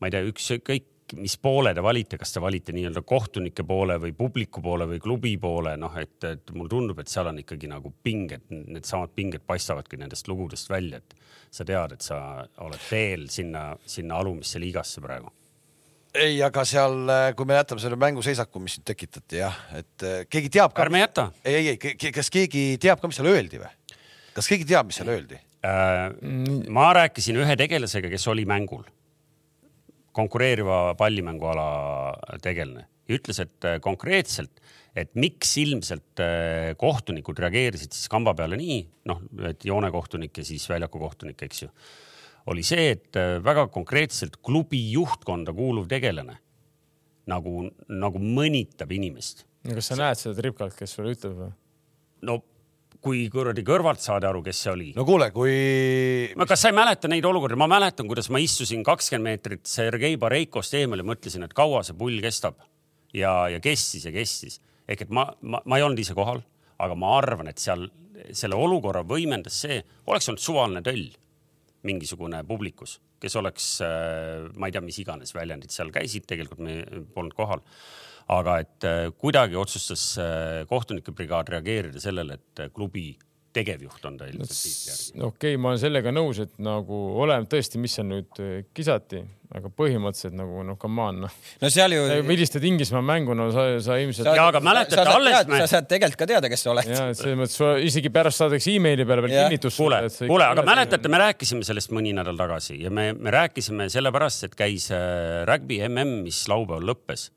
ma ei tea, ükskõik mis poole te valite, kas te valite nii-öelda kohtunike poole või publiku poole või klubi poole, noh, et, et mulle tundub, et seal on ikkagi nagu pinged, needsamad pinged paistavadki nendest lugudest välja, et sa tead, et sa oled teel sinna, sinna alumisse liigasse praegu ei, aga seal, kui me jätame selle mänguseisaku, mis nüüd tekitati jah, et eh, keegi teab ka. ärme jäta. ei, ei, ei, kas keegi teab ka, mis seal öeldi või? kas keegi teab, mis seal öeldi? Äh, ma rääkisin ühe tegelasega, kes oli mängul, konkureeriva pallimänguala tegelane ja ütles, et äh, konkreetselt, et miks ilmselt äh, kohtunikud reageerisid siis kamba peale nii, noh, et joonekohtunik ja siis väljaku kohtunik, eks ju, oli see, et äh, väga konkreetselt klubi juhtkonda kuuluv tegelane nagu, nagu mõnitab inimest. Kas sa näed seda tripkalt, kes sulle ütleb või? no kui kuradi kõrvalt saada aru, kes see oli. No kuule, kui ma, kas sa ei mäleta neid olukordi, ma mäletan, kuidas ma istusin kakskümmend meetrit Sergei Bareikost eemal ja mõtlesin, et kaua see pull kestab. Ja, ja kestis ja kestis. Ehk et ma, ma, ma ei olnud ise kohal, aga ma arvan, et seal selle olukorra võimendas see, oleks olnud suvaline töll, mingisugune publikus, kes oleks, ma ei tea, mis iganes väljendid seal käisid, tegelikult me polnud kohal. Aga et äh, kuidagi otsustas äh, kohtunike brigaad reageerida sellele, et äh, klubi tegevjuht on ta ilmselt tiitli järgi. okei okay,, ma olen sellega nõus, et nagu oleme tõesti, mis seal nüüd äh, kisati, aga põhimõtteliselt nagu noh, come on noh. no seal ju. milliste Inglismaa mängu, no sa, sa ilmselt. Jaa, aga mäletate, alles me- sa saad tegelikult ka teada, kes sa oled. ja selles mõttes sa isegi pärast saadakse emaili peale veel Jah. kinnitus. kuule, kuule, aga mäletate, me rääkisime sellest mõni nädal tagasi ja me, me rääkisime sellepärast, et käis äh, rugby mm, mis laupäeval lõppes.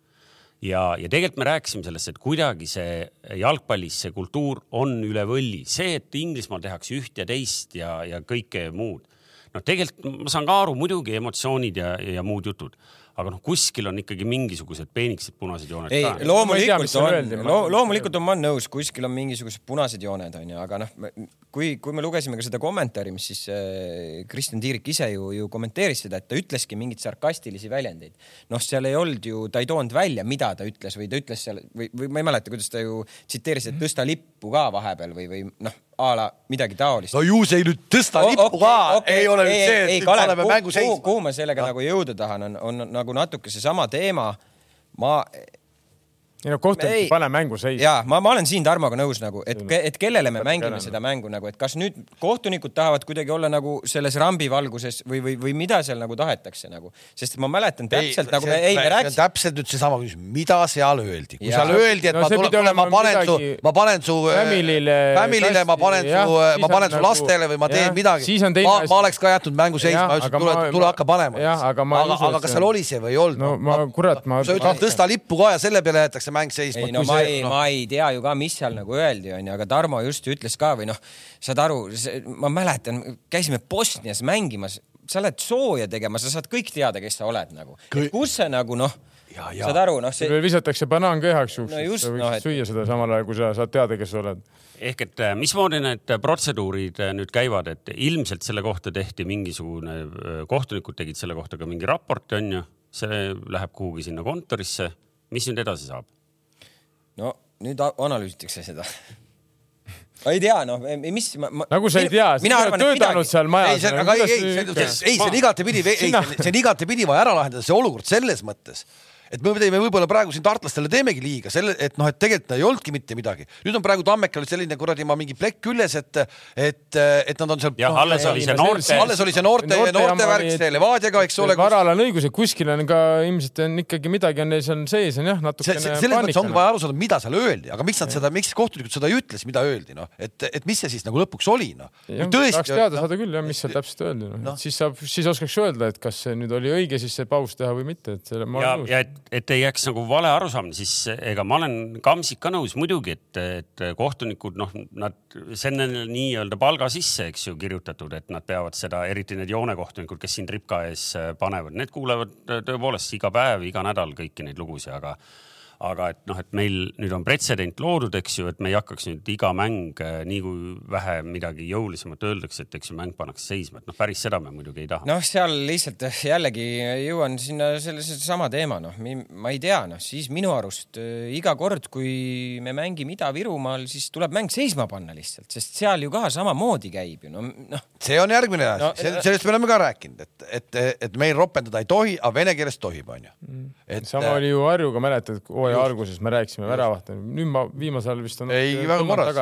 ja, ja tegelikult me rääkisime sellest, et kuidagi see jalgpallis see kultuur on üle võlli, see, et Inglismaal tehakse üht ja teist ja, ja kõike muud. noh, tegelikult ma saan ka aru, muidugi emotsioonid ja, ja muud jutud, aga noh, kuskil on ikkagi mingisugused peenikesed punased jooned ei, ka. Tea, loomulikult seal on lo, loomulikult on ma nõus, kuskil on mingisugused punased jooned onju, aga noh, kui, kui me lugesime ka seda kommentaari, mis siis äh, Kristjan Tiirik ise ju, ju kommenteeris seda, et ta ütleski mingeid sarkastilisi väljendeid. noh, seal ei olnud ju, ta ei toonud välja, mida ta ütles või ta ütles seal või, või ma ei mäleta, kuidas ta ju tsiteeris, et tõsta lippu ka vahepeal või, või noh, a la midagi taolist. no ju see nüüd tõsta O- lippu okei, ka okei, ei ole nüüd see, et ei, nüüd Kalev, paneme mängu seisma. kuhu ma sellega nagu jõuda tahan, on, on nagu natuke seesama teema. ma ei no kohtunik Ei. ei pane mängu seisma. ja ma, ma olen siin Tarmoga nõus nagu, et, et kellele me mängime tegema. seda mängu nagu, et kas nüüd kohtunikud tahavad kuidagi olla nagu selles rambi valguses või, või, või mida seal nagu tahetakse nagu, sest ma mäletan täpselt nagu me, ei me rääkisime. täpselt nüüd seesama küsimus, mida seal öeldi, kui Jaa. seal öeldi, et No ma tulen olema ma panen su midagi, ma panen su Family'le Family'le, ma panen jah, su, ma panen su nagu- lastele või ma teen jah, midagi ma, ma oleks ka jätnud mängu seisma, ütlesin, tule ma-, tule ma- hakka panema. aga ma ei aga, kas see seal oli see või ei olnud? no ma, kurat, ma. sa ütled tõsta lippu ka ja selle peale jäetakse mäng seisma. ei no ma ei, ma ei tea ju ka, mis seal nagu öeldi, onju, aga Tarmo just ju ütles ka või noh, saad aru, ma mäletan, käisime Bosnias mängimas, sa lähed sooja tegema, sa saad kõik teada, kes sa oled nagu. kus see nagu noh, Ja, ja. saad aru, noh, see visatakse banaan ka igaks juhuks No just, sa võiks noh, et- süüa seda samal ajal, kui sa saad teada, kes sa oled. ehk et äh, mismoodi need protseduurid äh, nüüd käivad, et ilmselt selle kohta tehti mingisugune, kohtunikud tegid selle kohta ka mingi raporti, onju, see läheb kuhugi sinna kontorisse. mis nüüd edasi saab? No nüüd analüüsitakse seda. ma ei tea, noh, mis ma, ma, nagu sa ei tea, sa oled töötanud seal ei, majas. see, aga ei, ei, see, ei, on igatepidi, ei, see on igatepidi vaja ära lahendada, see olukord selles mõttes, et me teeme võib-olla praegu siin tartlastele teemegi liiga selle, et noh, et tegelikult ei olnudki mitte midagi. nüüd on praegu Tammekal selline kuradi ma mingi plekk küljes, et, et, et nad on seal. jah, alles oli see noorte, alles oli see noorte, noorte värk, see Levadiaga, eks ole. varal on õigus ja kuskil on ka ilmselt on ikkagi midagi on neil seal sees on jah, natukene see, selles mõttes ongi vaja aru saada, mida seal öeldi, aga miks nad seda, miks kohtunikud seda ei ütles, mida öeldi, noh, et, et mis see siis nagu lõpuks oli, noh. tahaks teada saada küll jah, mis seal täpselt öeldi no. Noh. no.. siis saab, siis oskaks öelda, et kas see nüüd oli õige siis see paus teha või mitte, et selle ma olen, ja et, et ei jääks nagu vale arusaamine, siis ega ma olen Kamsik ka nõus muidugi, et, et kohtunikud, noh, nad, see on neile nii-öelda palga sisse, eks ju, kirjutatud, et nad peavad seda, eriti need joonekohtunikud, kes siin tripka ees panevad, need kuulevad tõepoolest iga päev, iga nädal kõiki neid lugusid, aga aga et noh, et meil nüüd on pretsedent loodud, eks ju, et me ei hakkaks nüüd iga mäng, nii kui vähe midagi jõulisemat öeldakse, et eks ju mäng pannakse seisma, et noh, päris seda me muidugi ei taha. noh, seal lihtsalt jällegi jõuan sinna selle sama teema, noh, ma ei tea, noh siis minu arust äh, iga kord, kui me mängime Ida-Virumaal, siis tuleb mäng seisma panna lihtsalt, sest seal ju ka samamoodi käib ju, no, noh. see on järgmine asi No, no,, sellest me oleme ka rääkinud, et, et, et meil ropendada ei tohi, aga vene keeles tohib, onju. et Mm. sama oli ju Harjuga, mäletad, hooaja alguses me rääkisime väravast, nüüd ma viimasel ajal vist on. ei, väga korras,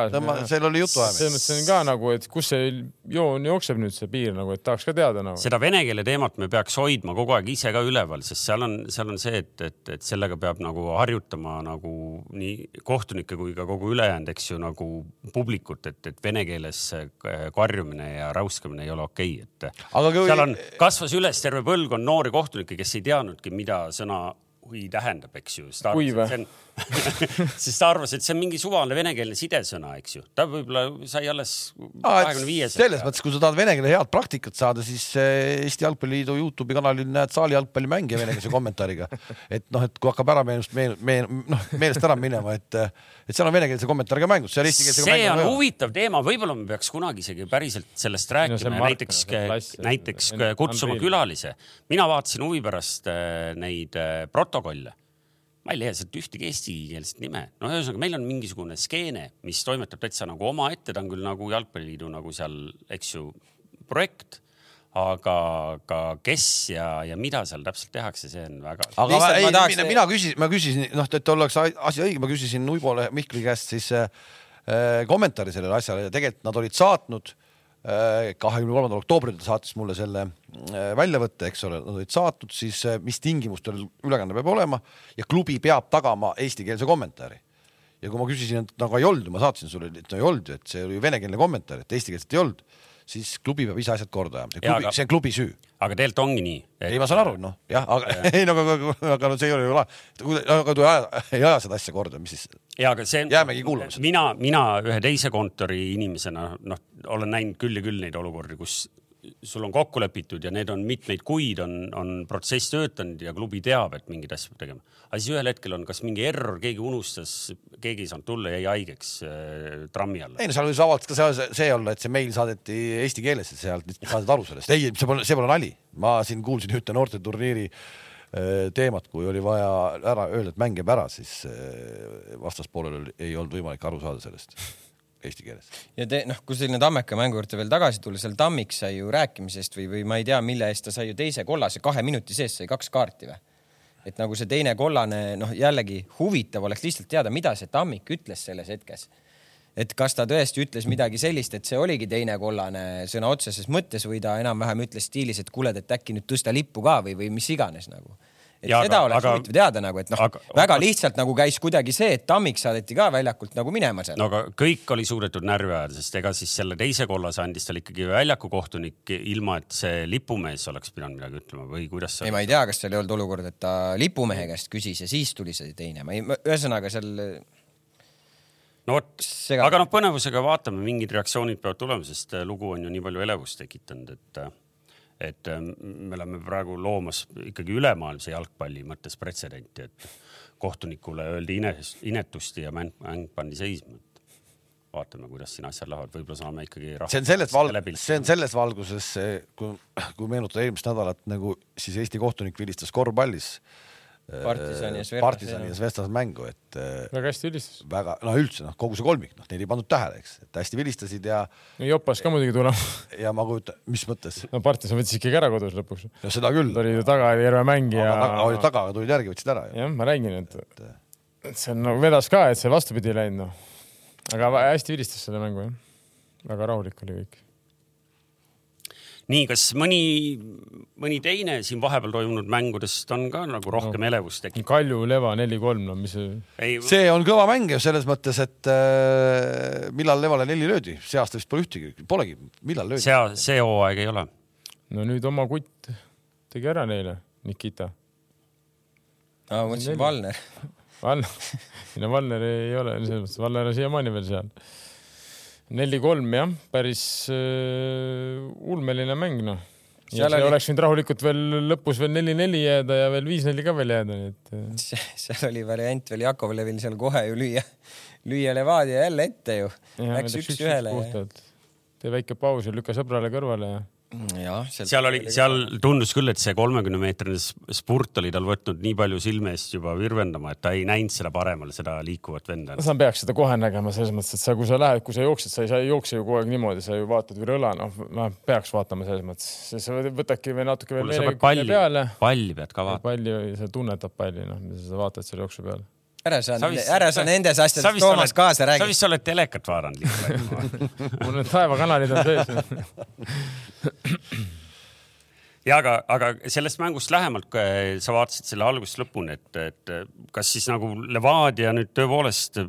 seal oli jutuajamine. selles mõttes on ka nagu, et kus see joon jookseb nüüd see piir nagu, et tahaks ka teada nagu. seda vene keele teemat me peaks hoidma kogu aeg ise ka üleval, sest seal on, seal on see, et, et, et sellega peab nagu harjutama nagu nii kohtunikke kui ka kogu ülejäänud, eks ju, nagu publikut, et, et vene keeles karjumine ja räuskamine ei ole okei okay,, et Aga kui- seal on, kasvas üles terve põlvkond noori kohtunikke, kes ei teadnudki, mida sõna hui tähendab, eks ju. Hui või? [laughs] siis ta arvas, et see on mingi suvaline venekeelne sidesõna, eks ju. ta võib-olla sai alles kahekümne viies. selles mõttes, kui sa tahad vene keele head praktikat saada, siis eh, Eesti Jalgpalliliidu Youtube'i kanalil näed saali jalgpallimänge venekeelse kommentaariga. et noh, et kui hakkab ära meenust, meen-, meen-, noh meelest ära minema, et, et seal on venekeelse kommentaariga mängud, seal eestikeelsega see on huvitav teema, võib-olla me peaks kunagi isegi päriselt sellest rääkima on ja näiteks no näiteks kutsuma külalise. mina vaatasin huvi pärast äh, neid protokolle. Ma ei leia sealt ühtegi eestikeelset nime. no ühesõnaga, meil on mingisugune skeene, mis toimetab täitsa nagu omaette, ta on küll nagu Jalgpalliliidu nagu seal, eks ju, projekt aga ka kes ja, ja mida seal täpselt tehakse, see on väga. aga ma, ei, tahaks- mina, mina küsisin, ma küsisin, noh, et oleks asi õige, ma küsisin Uibole Mihkli käest siis äh, kommentaari sellele asjale ja tegelikult nad olid saatnud äh, kahekümne kolmandal oktoobril ta saatis mulle selle äh, väljavõtte, eks ole, nad olid saatnud siis, mis tingimustel ülekanne peab olema ja klubi peab tagama eestikeelse kommentaari. Ja kui ma küsisin, et no aga ei olnud ju, ma saatsin sulle, et no ei olnud ju, et see oli ju venekeelne kommentaar, et eestikeelset ei olnud, siis klubi peab ise asjad korda ajama, see klubi see on klubi süü aga tegelikult ongi nii. ei, ma saan aru, noh jah, aga [laughs] ei no aga, aga, no see ei ole ju lahe, aga kui aja, ei aja seda asja korda, mis siis, ja aga see. Jäämegi kuulama seda. mina, mina ühe teise kontori inimesena noh, olen näinud küll ja küll neid olukordi, kus sul on kokku lepitud ja need on mitmeid kuid on, on protsess töötanud ja klubi teab, et mingeid asju peab tegema. aga siis ühel hetkel on kas mingi error, keegi unustas, keegi ei saanud tulla, jäi haigeks äh, trammi alla. ei no seal võis avaldus ka see, see olla, et see meil saadeti eesti keeles, et sealt saadeti aru sellest, ei, see pole, see pole nali, ma siin kuulsin ühte noorteturniiri äh, teemat, kui oli vaja ära öelda, et mäng jääb ära, siis äh, vastaspoolel ei olnud võimalik aru saada sellest eesti keeles. ja te noh, kui selline Tammeka mängu juurde veel tagasi tulla, seal Tammik sai ju rääkimisest või, või ma ei tea, mille eest ta sai ju teise kollase kahe minuti sees sai kaks kaarti või? et nagu see teine kollane, noh jällegi huvitav oleks lihtsalt teada, mida see Tammik ütles selles hetkes. et kas ta tõesti ütles midagi sellist, et see oligi teine kollane sõna otseses mõttes või ta enam-vähem ütles stiilis, et kuule, et äkki nüüd tõsta lippu ka või, või mis iganes nagu et ja, seda aga- oleks huvitav teada nagu, et noh väga lihtsalt nagu käis kuidagi see, et Tammik saadeti ka väljakult nagu minema seal. no aga kõik oli suudetud närvi ajada, sest ega siis selle teise kollase andis talle ikkagi väljaku kohtunik, ilma et see lipumees oleks pidanud midagi ütlema või kuidas see ei, ma ei tea, kas seal ei olnud olukord, et ta lipumehe käest küsis ja siis tuli see teine, ma ei, ühesõnaga seal no vot, aga noh, põnevusega vaatame, mingid reaktsioonid peavad tulema, sest lugu on ju nii palju elevust tekitanud, et äh, et äh, me oleme praegu loomas ikkagi ülemaailmse jalgpalli mõttes pretsedenti, et kohtunikule öeldi ines, inetust ja mäng, mäng pandi seisma. vaatame, kuidas siin asjad lähevad, võib-olla saame ikkagi see on selles val-, see on selles valguses, kui, kui meenutada eelmist nädalat nagu siis Eesti kohtunik vilistas korvpallis Partisani ja Sverdas, Partisani ja Svestas mängu, et äh, väga hästi vilistas. väga, no üldse noh, kogu see kolmik, noh, neid ei pannud tähele, eks, et hästi vilistasid ja, Jopas ka muidugi tulema. [laughs] ja ma kujutan, mis mõttes, no Partisan võttis ikkagi ära kodus lõpuks. no seda küll ta, oli ju tagajärve mängija aga olid taga, tulid järgi, võtsid ära jah, ma räägin, et, et see on nagu vedas ka, et see vastupidi ei läinud, noh. aga hästi vilistas selle mängu, jah. väga rahulik oli kõik. nii, kas mõni, mõni teine siin vahepeal toimunud mängudest on ka nagu rohkem no. elevust tekkinud? Kalju, Leva neli-kolm, no mis see, ei, see on kõva mäng ju selles mõttes, et äh, millal Levale neli löödi, see aasta vist pole ühtegi, polegi, millal löödi? see, see hooaeg ei ole. no nüüd oma kutt tegi ära neile, Nikita. aa, ma mõtlesin Valner. Valner, ei no Valner ei ole, selles mõttes Valner on siiamaani veel seal. Neli-kolm jah, päris äh, ulmeline mäng noh. ja Seal oli- oleks võinud rahulikult veel lõpus veel neli-neli jääda ja veel viis-neli ka veel jääda, nii et äh, [laughs] seal oli variant veel Jakovlevil seal kohe ju lüüa, lüüa Levadia jälle ette ju. Läks üks-ühele. tee väike paus ja lükka sõbrale kõrvale ja jah, seal oli, seal tundus küll, et see kolmekümne meetrine spurt oli tal võtnud nii palju silme eest juba virvendama, et ta ei näinud seda paremal, seda liikuvat venda. sa peaks seda kohe nägema selles mõttes, et sa, kui sa lähed, kui sa jooksed, sa ei saa ei jookse ju kogu aeg niimoodi, sa ju vaatad üle õla, noh, ma peaks vaatama selles mõttes, sa võtadki veel natuke veel meelega palli peale,. palli pead ka vaatama. palli, sa tunnetad palli, noh, sa vaatad selle jooksu peale. Ära sa Sa, ära sa sa- nendes sa asjades Toomas oled- kaasa sa räägi. vist oled telekat vaadanud lihtsalt. [laughs] mul need taevakanalid on sees. ja aga, aga sellest mängust lähemalt, sa vaatasid selle algusest lõpuni, et, et kas siis nagu Levadia nüüd tõepoolest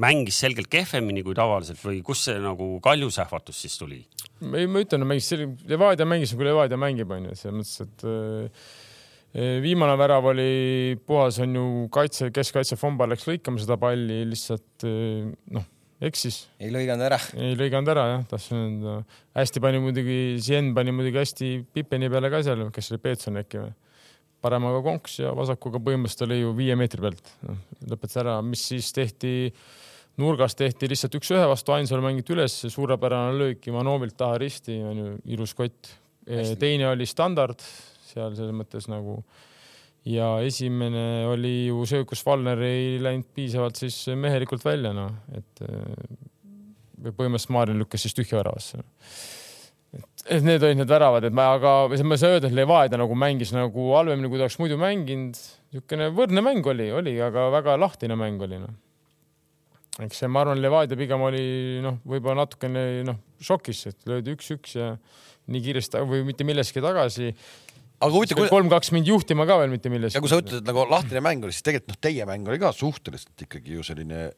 mängis selgelt kehvemini kui tavaliselt või kust see nagu kaljusähvatus siis tuli? ei, ma ütlen, mängis, Levadia mängis nagu Levadia mängib, onju, selles mõttes, et äh, viimane värav oli puhas, on ju kaitse, keskkaitse Fomba läks lõikama seda palli, lihtsalt noh, eksis, ei lõiganud ära. ei lõiganud ära jah, tahtsin öelda. hästi pani muidugi, Sien pani muidugi hästi Pipeni peale ka seal, kes oli Peetson äkki või? paremaga konks ja vasakuga põhimõtteliselt oli ju viie meetri pealt no,. lõpetas ära, mis siis tehti, nurgas tehti lihtsalt üks-ühe vastu, Ainsalu mängiti üles, suurepärane löök Ivanovilt taha risti, on ju ilus kott. teine oli standard seal selles mõttes nagu ja esimene oli ju see, kus Valner ei läinud piisavalt siis mehelikult välja, noh, et äh, põhimõtteliselt Maarjan lükkas siis tühja väravasse. et et need olid need väravad, et ma, aga ma ei saa öelda, et Levadia nagu mängis nagu halvemini, kui ta oleks muidu mänginud. niisugune võrdne mäng oli, oli, aga väga lahtine mäng oli, noh. eks see, ma arvan, Levadia pigem oli noh, võib-olla natukene noh, šokis, et löödi üks-üks ja nii kiiresti või mitte milleski tagasi. Aga huvitav, kui, kolm-kaks mind juhtima ka veel mitte millestki. ja kui sa ütled, et nagu lahtine mäng oli, siis tegelikult noh, teie mäng oli ka suhteliselt ikkagi ju selline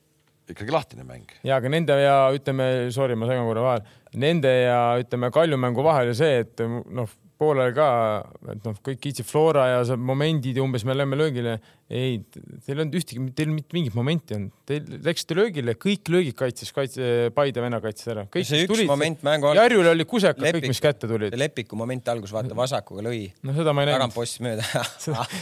ikkagi lahtine mäng. ja aga nende ja ütleme, sorry, ma segan korra vahele, nende ja ütleme Kalju mängu vahel ju see, et noh, poolel ka, et noh, kõik kiitsid Flora ja see momendid ja umbes me lähme löögile. ei, teil ei olnud ühtegi, teil mitte mingit momenti olnud, teil läksite löögile, kõik löögid kaitses, kaitse, Paide venna kaitses ära. see üks moment mängu alguses, Jarjul oli kusekad kõik, mis kätte tulid. Lepiku moment algus, vaata vasakuga lõi, noh, seda ma ei näinud. tagantpost mööda.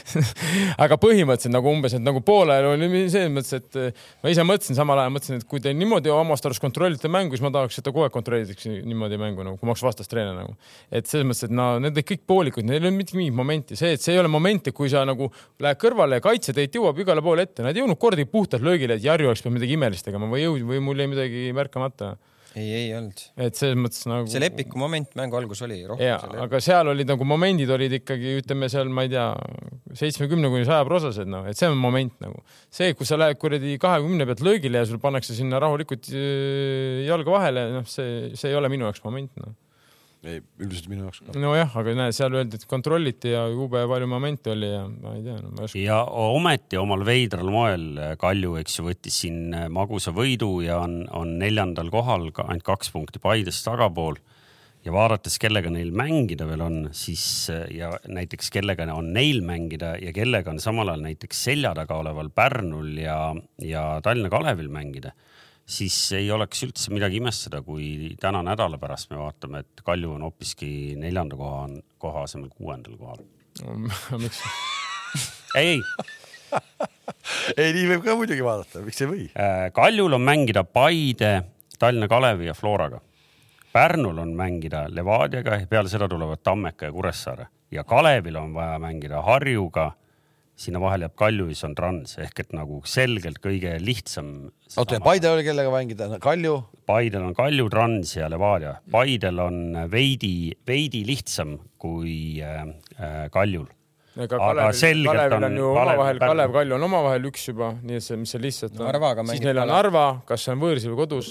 [laughs] aga põhimõtteliselt nagu umbes, et nagu poolel oli selles mõttes, et eh, ma ise mõtlesin samal ajal, mõtlesin, et kui te niimoodi omast arust kontrollite mängu, siis ma tahaks, et te kogu aeg kontrollitaks niimoodi mängu nagu, kui ma oleks vastastreener nagu. et selles mõttes, et no need kõik poolikud, neil ei olnud mitte mingit momenti, see, et see ei ole moment, et kui sa nagu lähed kõrvale ja kaitseteid jõuab igale poole ette, nad ei jõudnud kordagi puhtalt löögile, et Jarju oleks pidanud midagi imelist tegema või jõud või mul jäi midagi märkamata. ei, ei olnud. et selles mõttes nagu. see Lepiku moment mängu algus oli rohkem ja, seal. aga seal olid nagu momendid olid ikkagi, ütleme seal, ma ei tea, seitsmekümne kuni saja prosesed, noh, et see on moment nagu. see, kui sa lähed kuradi kahekümne pealt löögile ja sul pannakse sinna rahulikult äh, jalga vahele, noh, see, see ei ole minu jaoks moment, noh. ei, üldiselt minu jaoks ka. nojah, aga näe, seal öeldi, et kontrolliti ja jube palju momente oli ja ma ei tea no,, oska. ja ometi omal veidral moel Kalju, eks ju, võttis siin magusa võidu ja on, on neljandal kohal, ainult kaks punkti Paidest tagapool. ja vaadates, kellega neil mängida veel on, siis ja näiteks kellega on neil mängida ja kellega on samal ajal näiteks selja taga oleval Pärnul ja, ja Tallinna Kalevil mängida, siis ei oleks üldse midagi imestada, kui täna nädala pärast me vaatame, et Kalju on hoopiski neljanda koha, koha asemel kuuendal kohal. miks? ei, ei ei, nii võib ka muidugi vaadata, miks ei või? Äh, Kaljul on mängida Paide, Tallinna Kalevi ja Floraga. Pärnul on mängida Levadiaga ja peale seda tulevad Tammeka ja Kuressaare ja Kalevil on vaja mängida Harjuga, sinna vahele jääb Kalju ja siis on Trans ehk et nagu selgelt kõige lihtsam. oota ja Paide oli kellega mängida, Kalju, Paidel on Kalju, Trans ja Levadia. Paidel on veidi, veidi lihtsam kui äh, äh, Kaljul. Aga Kalevil, selgelt Kalevil on ju Kalev- omavahel. Kalev, Kalju on omavahel üks juba, nii et see, mis see lihtsalt on. Siis neil on. Narva, kas see on võõrsil või kodus.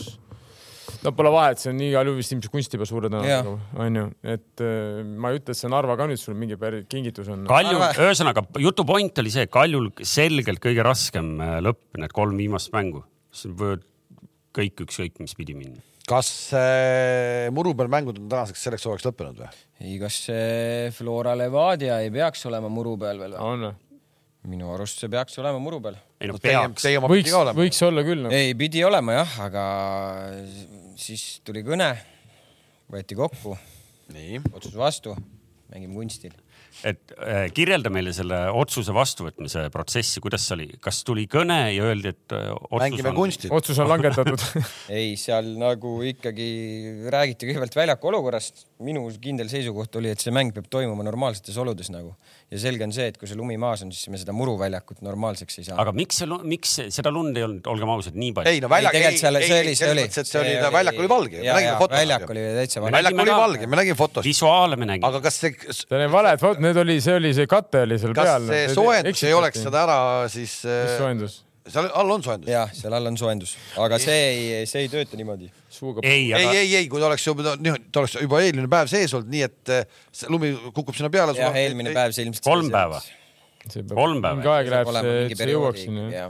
No pole vahet, see on igal juhul vist ilmselt kunstipäeva suure tõenäosusega, onju, et äh, ma ei ütle, et see Narva ka nüüd sul mingi päris kingitus on. Kaljul, ühesõnaga jutu point oli see, Kaljul selgelt kõige raskem äh, lõpp, need kolm viimast mängu. kõik ükskõik mis pidi minna. kas äh, muru peal mängud on tänaseks selleks hooajaks lõppenud või? ei, kas see Flora Levadia ei peaks olema muru peal veel või? on või? minu arust see peaks olema muru peal. ei no peaks. võiks pidi ka, olema. võiks olla küll no.. ei, pidi olema jah, aga siis tuli kõne, võeti kokku, nii, otsus vastu, mängime kunstil. et äh, kirjelda meile selle otsuse vastuvõtmise protsessi, kuidas see oli, kas tuli kõne ja öeldi, et äh, otsus mängime on... kunstit. otsus on langetatud [laughs] ei, seal nagu ikkagi räägiti kõigepealt väljaku olukorrast. Minu kindel seisukoht oli, et see mäng peab toimuma normaalsetes oludes nagu ja selge on see, et kui see lumi maas on, siis me seda muruväljakut normaalseks ei saa. aga miks see, miks seda lund ei olnud, olgem ausad, nii palju? ei no väljak, ei, see oli, see oli. et see oli, väljak oli valge, me nägime fotos. väljak oli täitsa valge. väljak oli valge, me nägime fotos. visuaale me nägime. aga kas see, see oli valed fot-, need oli, see oli see kate oli seal kas peal. see soojendus ei oleks seda ära siis, mis soojendus? Seal all on soojendus? jah, seal all on soojendus, aga see ei, see ei tööta niimoodi. ei, ei, aga ei, ei, kui ta oleks juba, ta oleks juba eelmine päev sees olnud, nii et eh, see lumi kukub sinna peale. jah, eelmine päev see ilmselt. Kolm päeva.. kolm päeva. mingi aeg läheb see, et see jõuaks sinna.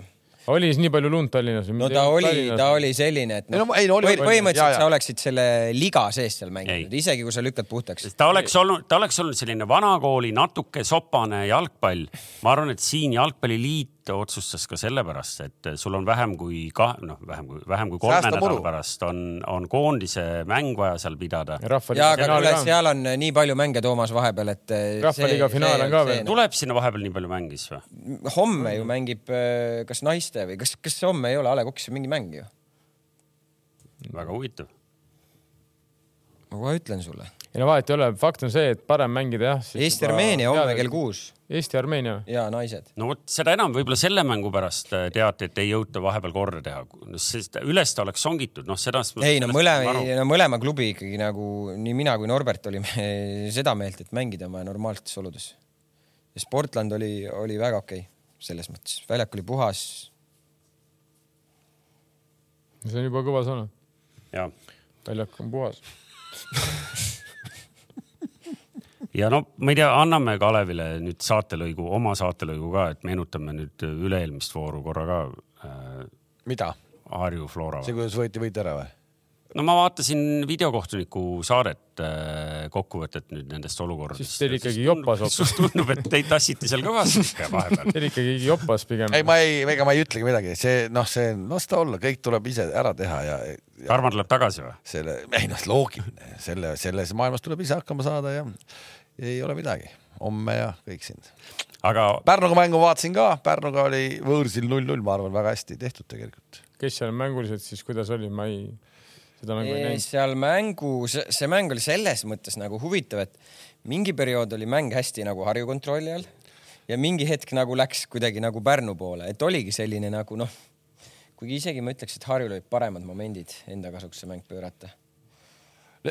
oli siis nii palju lund Tallinnas? no ta oli, ta oli selline, et Ei noh no ei, no oli- põhi- oli- põhimõtteliselt jaa, sa jaa. oleksid selle liga sees seal mänginud, Ei. isegi kui sa lükkad puhtaks. ta oleks olnud, ta oleks olnud selline vanakooli natuke sopane jalgpall. ma arvan, et siin jalgpalliliit otsustas ka sellepärast, et sul on vähem kui ka noh, vähem kui vähem kui kolme nädala pärast on, on koondise mäng vaja seal pidada. ja, aga kuule, seal on nii palju mänge Toomas vahepeal, et. Rahvaliiga finaal on ka veel. tuleb sinna vahepeal nii palju mängis või? homme ju mängib äh, kas naiste või kas, kas homme ei ole A Le Coq'is mingi mäng ju? väga huvitav. Ma kohe ütlen sulle. ei no vahet ei ole, fakt on see, et parem mängida jah. Eesti-Armeenia homme kell. kuus Eesti-Armeenia. ja naised. no vot seda enam võib-olla selle mängu pärast äh, teati, et ei jõuta vahepeal korda teha, sest üles ta oleks songitud, noh seda. ei no mõlema, no mõlema klubi ikkagi nagu nii mina kui Norbert olime [laughs] seda meelt, et mängida on vaja normaalsetes oludes. ja Sportland oli, oli väga okei okay, selles mõttes, väljak oli puhas. see on juba kõva sõna. ja, väljak on puhas. Ja no ma ei tea, anname Kalevile nüüd saatelõigu, oma saatelõigu ka, et meenutame nüüd üle-eelmist vooru korra ka äh, mida? Harju Flora. see, kuidas võeti võit ära või? No ma vaatasin videokohtuniku saadet äh, kokkuvõtet nüüd nendest olukordadest. Siis teil ikkagi jopas hoopis. tundub, et teid tassiti seal kõvasti vahepeal. see oli ikkagi jopas pigem. ei, ma ei, ega ma ei ütlegi midagi, see noh, see las ta olla, kõik tuleb ise ära teha ja, ja Tarmo tuleb tagasi või? selle, ei noh, loogiline, selle, selles maailmas tuleb ise hakkama saada ja ei ole midagi, homme ja kõik siin. aga Pärnuga mängu vaatasin ka, Pärnuga oli võõrsil null-null, ma arvan, väga hästi tehtud tegelikult. kes seal mänguliselt siis, kuidas oli, ma ei, seda mängu ei näinud. seal mängu, see mäng oli selles mõttes nagu huvitav, et mingi periood oli mäng hästi nagu Harju kontrolli all ja mingi hetk nagu läks kuidagi nagu Pärnu poole, et oligi selline nagu noh, kuigi isegi ma ütleks, et Harjul olid paremad momendid enda kasuks see mäng pöörata.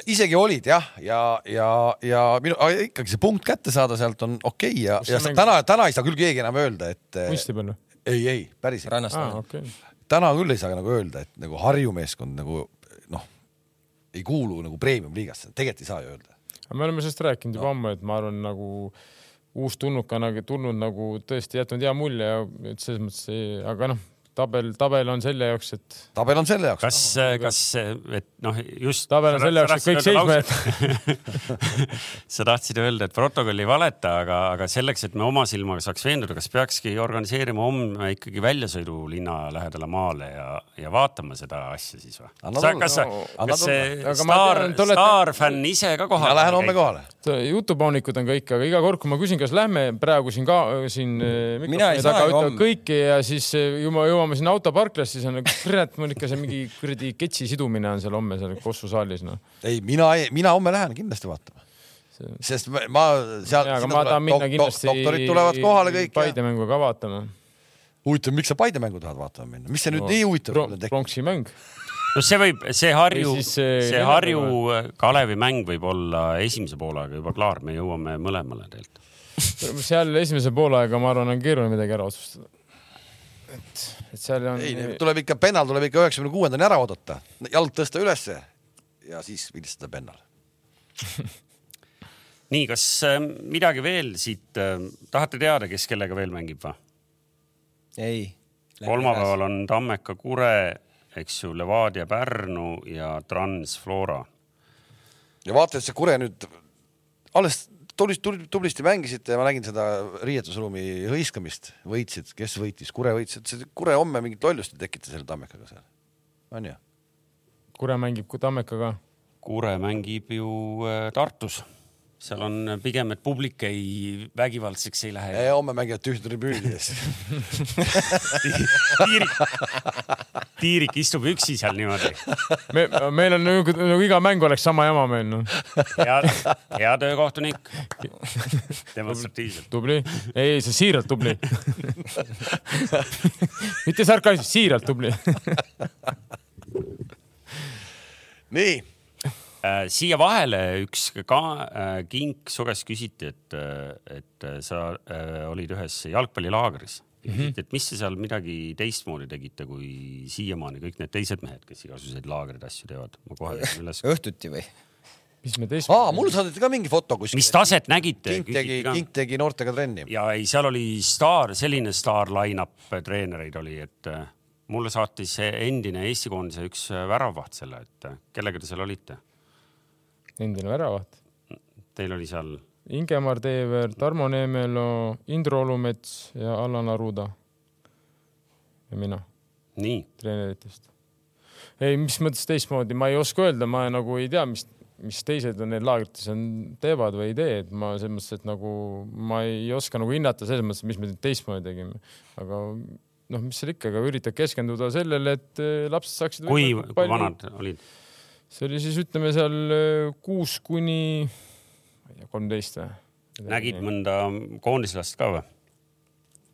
isegi olid jah, ja, ja, ja minu, ikkagi see punkt kätte saada sealt on okei okay ja, ja mäng- täna, täna ei saa küll keegi enam öelda, et kunsti peal või? ei, ei päriselt, rannast ah,. okei. täna küll ei saa nagu öelda, et nagu Harju meeskond nagu ei kuulu nagu premium-liigasse, tegelikult ei saa ju öelda. me oleme sellest rääkinud juba ammu, et ma arvan, nagu uus tulnukana tulnud nagu tõesti jätnud hea mulje ja et selles mõttes, aga noh, tabel, tabel on selle jaoks, et tabel on selle jaoks. kas, kas, et noh, just. tabel on selle jaoks, et kõik seisma jätta. [laughs] sa tahtsid öelda, et protokoll ei valeta, aga, aga selleks, et me oma silmaga saaks veenduda, kas peakski organiseerima homme ikkagi väljasõidu linna lähedale maale ja, ja vaatama seda asja siis või kas sa, Anna kas see tulla. Aga ma staar staarfänn ise ka kohal? ma lähen homme kohale. jutupaunikud on kõik, aga iga kord, kui ma küsin, kas lähme praegu siin ka siin eh, Mina ei mikrofoni saa taga ütlevad kõiki ja siis eh, ju me jõuame sinna autoparklasse, siis on nagu kurat, mul ikka see mingi kuradi ketsi sidumine on seal homme seal Kossu saalis noh. ei, mina, mina homme lähen kindlasti vaatama. sest ma, ma seal. aga ma tahan minna kindlasti. doktorid tulevad kohale kõik. Paide mängu ka vaatama. huvitav, miks sa Paide mängu tahad vaatama minna, mis see nüüd no, nii huvitav on? pronksi mäng. no see võib, see Harju, see Harju Kalevi mäng võib olla esimese poolaega juba klaar, me jõuame mõlemale tegelikult. [laughs] seal esimese poolaega, ma arvan, on keeruline midagi ära otsustada. Et, et seal on. ei, tuleb ikka, pennal tuleb ikka üheksakümne kuuendani ära oodata, jalg tõsta ülesse ja siis vilistada pennal [laughs] nii, kas äh, midagi veel siit äh, tahate teada, kes kellega veel mängib või? ei. kolmapäeval on Tammeka Kure, eks ju, Levadia Pärnu ja Transflora. ja vaata, et see Kure nüüd alles tublisti, tublisti mängisite ja ma nägin seda riietusruumi hõiskamist, võitsid, kes võitis, Kure võitis, et see Kure homme mingit lollust ei tekita selle Tammekaga seal, on ju? Kure mängib Tammekaga? Kure mängib ju äh, Tartus. Seal on pigem, et publik ei, vägivaldseks ei lähe. homme mängivad tühja tribüüni ees [laughs] tiirik, istub üksi seal niimoodi. me, meil on nagu, nagu iga mäng oleks sama jama meil noh. hea, hea töökohtunik. demonstratiivselt. tubli, ei, see siiralt tubli mitte sarkasm, siiralt tubli nii Äh, siia vahele üks ka äh, kink, su käest küsiti, et, äh, et sa olid ühes jalgpallilaagris ja küsiti, mhm. et mis te seal midagi teistmoodi tegite kui siiamaani kõik need teised mehed, kes igasuguseid laagreid asju teevad. ma kohe leian üles. õhtuti või? mis me teistmoodi? aa, mulle saadeti ka mingi foto kuskil. mis taset nägite? Kink tegi, Kink tegi noortega trenni. ja ei, seal oli staar, selline staar line-up treenereid oli, et mulle saatis endine Eesti koondise üks väravvaht selle, et kellega te seal olite endine väravaht. Teil oli seal? Ingemar Teever, Tarmo Neemelo, Indro Olumets ja Allan Aruda. ja mina. nii. treeneritest. ei, mis mõttes teistmoodi, ma ei oska öelda, ma nagu ei tea, mis, mis teised on need laagrites on, teevad või ei tee, et ma selles mõttes, et nagu ma ei oska nagu hinnata selles mõttes, mis me teistmoodi tegime, aga noh, mis seal ikka, aga üritad keskenduda sellele, et eh, lapsed saaksid. kui, kui vanad olid? see oli siis ütleme seal äh, kuus kuni, kolmteist või? nägid mõnda koondislast ka või?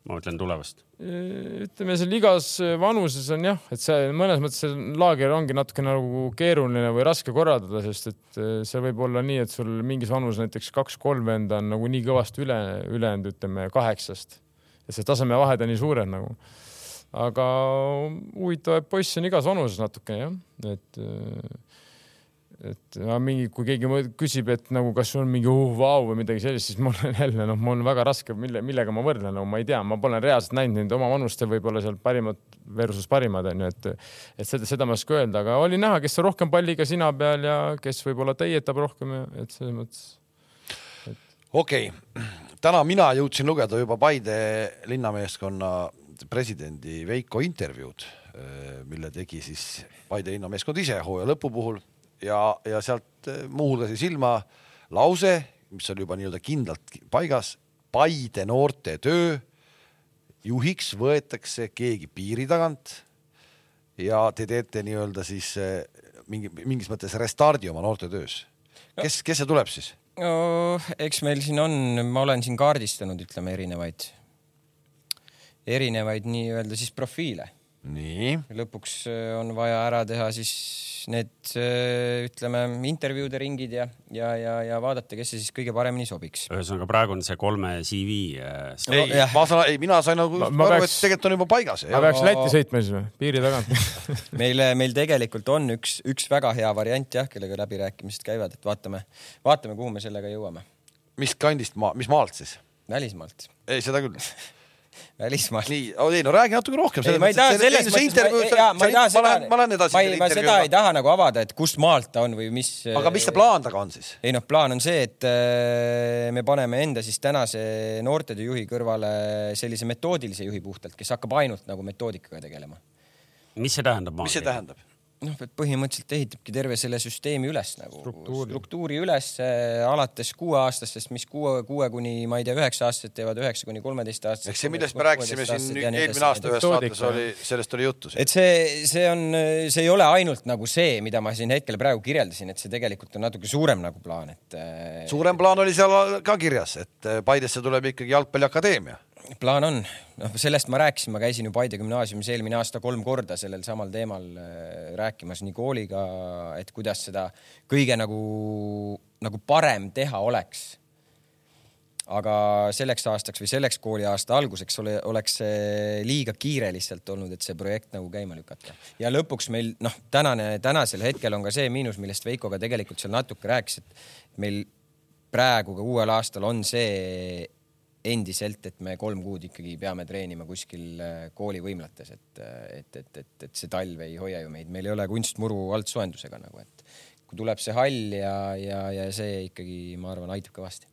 ma mõtlen tulevast. Ütleme seal igas vanuses on jah, et see mõnes mõttes see laager ongi natuke nagu keeruline või raske korraldada, sest et äh, see võib olla nii, et sul mingis vanuses näiteks kaks-kolm venda on nagu nii kõvasti üle, ülejäänud ütleme kaheksast ja see tasemevahed on nii suured nagu. aga huvitavaid poisse on igas vanuses natuke jah, et et no, mingi, kui keegi küsib, et nagu kas on mingi uh, vau või midagi sellist, siis mul on [laughs] jälle noh, mul on väga raske, mille, millega ma võrdlen, no ma ei tea, ma pole reaalselt näinud neid oma vanuste võib-olla seal parimad versus parimad onju, et et seda, seda ma ei oska öelda, aga oli näha, kes rohkem palliga sina peal ja kes võib-olla teietab rohkem ja et selles mõttes et.... okei okay., täna mina jõudsin lugeda juba Paide linnameeskonna presidendi Veiko intervjuud, mille tegi siis Paide linnameeskond ise hooaja lõpu puhul ja, ja sealt eh, muuhulgas jäi silma lause, mis oli juba nii-öelda kindlalt paigas. Paide noorte töö juhiks võetakse keegi piiri tagant ja te teete nii-öelda siis eh, mingi, mingis mõttes restardi oma noorte töös. kes, kes see tuleb siis? no eks meil siin on, ma olen siin kaardistanud, ütleme erinevaid, erinevaid nii-öelda siis profiile. Nii. lõpuks eh, on vaja ära teha siis need äh, ütleme intervjuude ringid ja, ja, ja, ja vaadata, kes see siis kõige paremini sobiks. ühesõnaga praegu on see kolme CV äh,. ei no,, ma saan, ei, mina sain nagu aru, et tegelikult on juba paigas. ma peaks Lätti sõitma siis või, piiri tagant [laughs] meil, meil tegelikult on üks, üks väga hea variant jah, kellega läbirääkimised käivad, et vaatame, vaatame, kuhu me sellega jõuame. mis kandist maa, mis maalt siis? välismaalt. ei, seda küll [laughs] välismaalt. nii, ei no räägi natuke rohkem. ei, ma ei taha selles mõttes, ma ei taha seda, ma lähen edasi. ma, ei, ma seda ei taha nagu avada, et kust maalt ta on või mis. aga mis see plaan taga on siis? ei noh, plaan on see, et äh, me paneme enda siis tänase noortetöö juhi kõrvale sellise metoodilise juhi puhtalt, kes hakkab ainult nagu metoodikaga tegelema. mis see tähendab? mis see tähendab? noh, et põhimõtteliselt ehitabki terve selle süsteemi üles nagu Struktuuri. struktuuri üles äh, alates kuueaastastest, mis kuue, kuue kuni ma ei tea, üheksa aastased teevad üheksa kuni kolmeteist aastased. eks see, millest me rääkisime siin eelmine aasta ühes saates oli, sellest oli juttu. et see, see on, see ei ole ainult nagu see, mida ma siin hetkel praegu kirjeldasin, et see tegelikult on natuke suurem nagu plaan, et äh, suurem plaan oli seal ka kirjas, et Paidesse tuleb ikkagi jalgpalliakadeemia. Plaan on, noh, sellest ma rääkisin, ma käisin ju Paide gümnaasiumis eelmine aasta kolm korda sellel samal teemal äh, rääkimas nii kooliga, et kuidas seda kõige nagu, nagu parem teha oleks. aga selleks aastaks või selleks kooliaasta alguseks ole, oleks see liiga kiire lihtsalt olnud, et see projekt nagu käima lükata. ja lõpuks meil noh, tänane, tänasel hetkel on ka see miinus, millest Veiko ka tegelikult seal natuke rääkis, et meil praegu ka uuel aastal on see endiselt, et me kolm kuud ikkagi peame treenima kuskil äh, kooli võimlates, et, et, et, et, et see talv ei hoia ju meid, meil ei ole kunstmuru altsoojendusega nagu, et kui tuleb see hall ja, ja, ja see ikkagi, ma arvan, aitab kõvasti.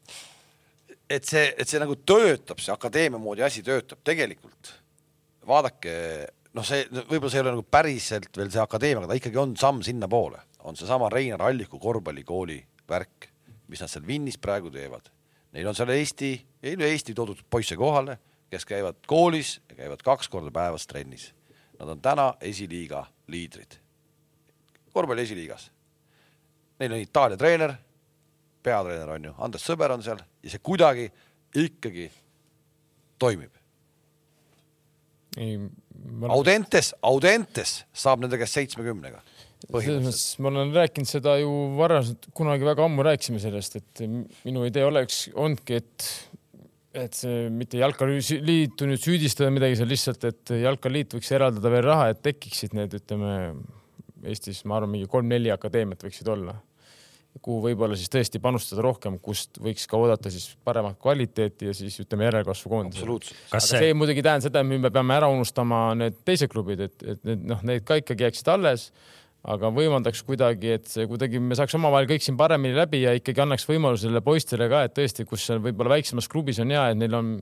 et see, et see nagu töötab, see akadeemia moodi asi töötab tegelikult. vaadake, noh, see võib-olla see ei ole nagu päriselt veel see akadeemia, aga ta ikkagi on samm sinnapoole, on seesama Reinar Alliku korvpallikooli värk, mis nad seal Vinnis praegu teevad. Neil on seal Eesti, üle Eesti toodud poisse kohale, kes käivad koolis ja käivad kaks korda päevas trennis. Nad on täna esiliiga liidrid, korvpalli esiliigas. Neil on Itaalia treener, peatreener on ju, Andres Sõber on seal ja see kuidagi ikkagi toimib. ei, ma Audentes, Audentes saab nende käest seitsmekümnega. Selles mõttes ma olen rääkinud seda ju varasemalt, kunagi väga ammu rääkisime sellest, et minu idee oleks olnudki, et et see mitte jalkaliitu nüüd süüdistada midagi seal lihtsalt, et jalkaliit võiks eraldada veel raha, et tekiksid need, ütleme Eestis, ma arvan, mingi kolm-neli akadeemiat võiksid olla, kuhu võib-olla siis tõesti panustada rohkem, kust võiks ka oodata siis paremat kvaliteeti ja siis ütleme järelkasvu kas aga see see, muidugi ei tähenda seda, et me peame ära unustama need teised klubid, et, et need noh, need ka ikkagi jääksid alles, aga võimaldaks kuidagi, et see kuidagi me saaks omavahel kõik siin paremini läbi ja ikkagi annaks võimaluse sellele poistele ka, et tõesti, kus seal võib-olla väiksemas klubis on hea, et neil on,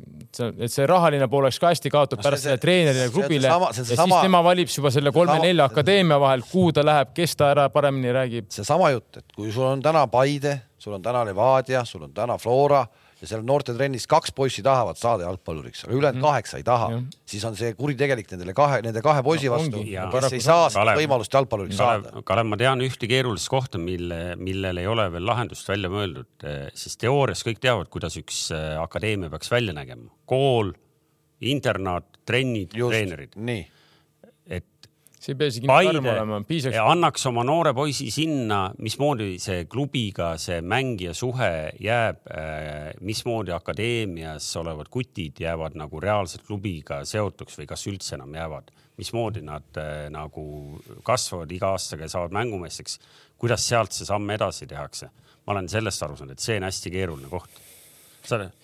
et see rahaline pool oleks ka hästi kaotatud No see- pärast see- selle treenerile ja see on klubile seesama- ja see on siis seesama- tema valib juba selle kolme-nelja sama- akadeemia vahel, kuhu ta läheb, kes ta ära paremini räägib. seesama jutt, et kui sul on täna Paide, sul on täna Levadia, sul on täna Flora ja seal noortetrennis kaks poissi tahavad saada jalgpalluriks, aga ülejäänud kaheksa ei taha. Siis on see kuritegelik nendele kahe, nende kahe poisi No vastu, kes ei saa seda Kalev- võimalust jalgpalluriks saada. Kalev, Kalev, ma tean ühte keerulist kohta, mille, millel ei ole veel lahendust välja mõeldud, siis teoorias kõik teavad, kuidas üks eh, akadeemia peaks välja nägema. kool, internaat, trennid, treenerid, nii, see ei pea isegi nii karm olema, piisaks. annaks oma noore poisi sinna, mismoodi see klubiga see mängija suhe jääb, mismoodi akadeemias olevad kutid jäävad nagu reaalselt klubiga seotuks või kas üldse enam jäävad, mismoodi nad äh, nagu kasvavad iga aastaga ja saavad mängumeesteks, kuidas sealt see samm edasi tehakse. ma olen sellest aru saanud, et see on hästi keeruline koht.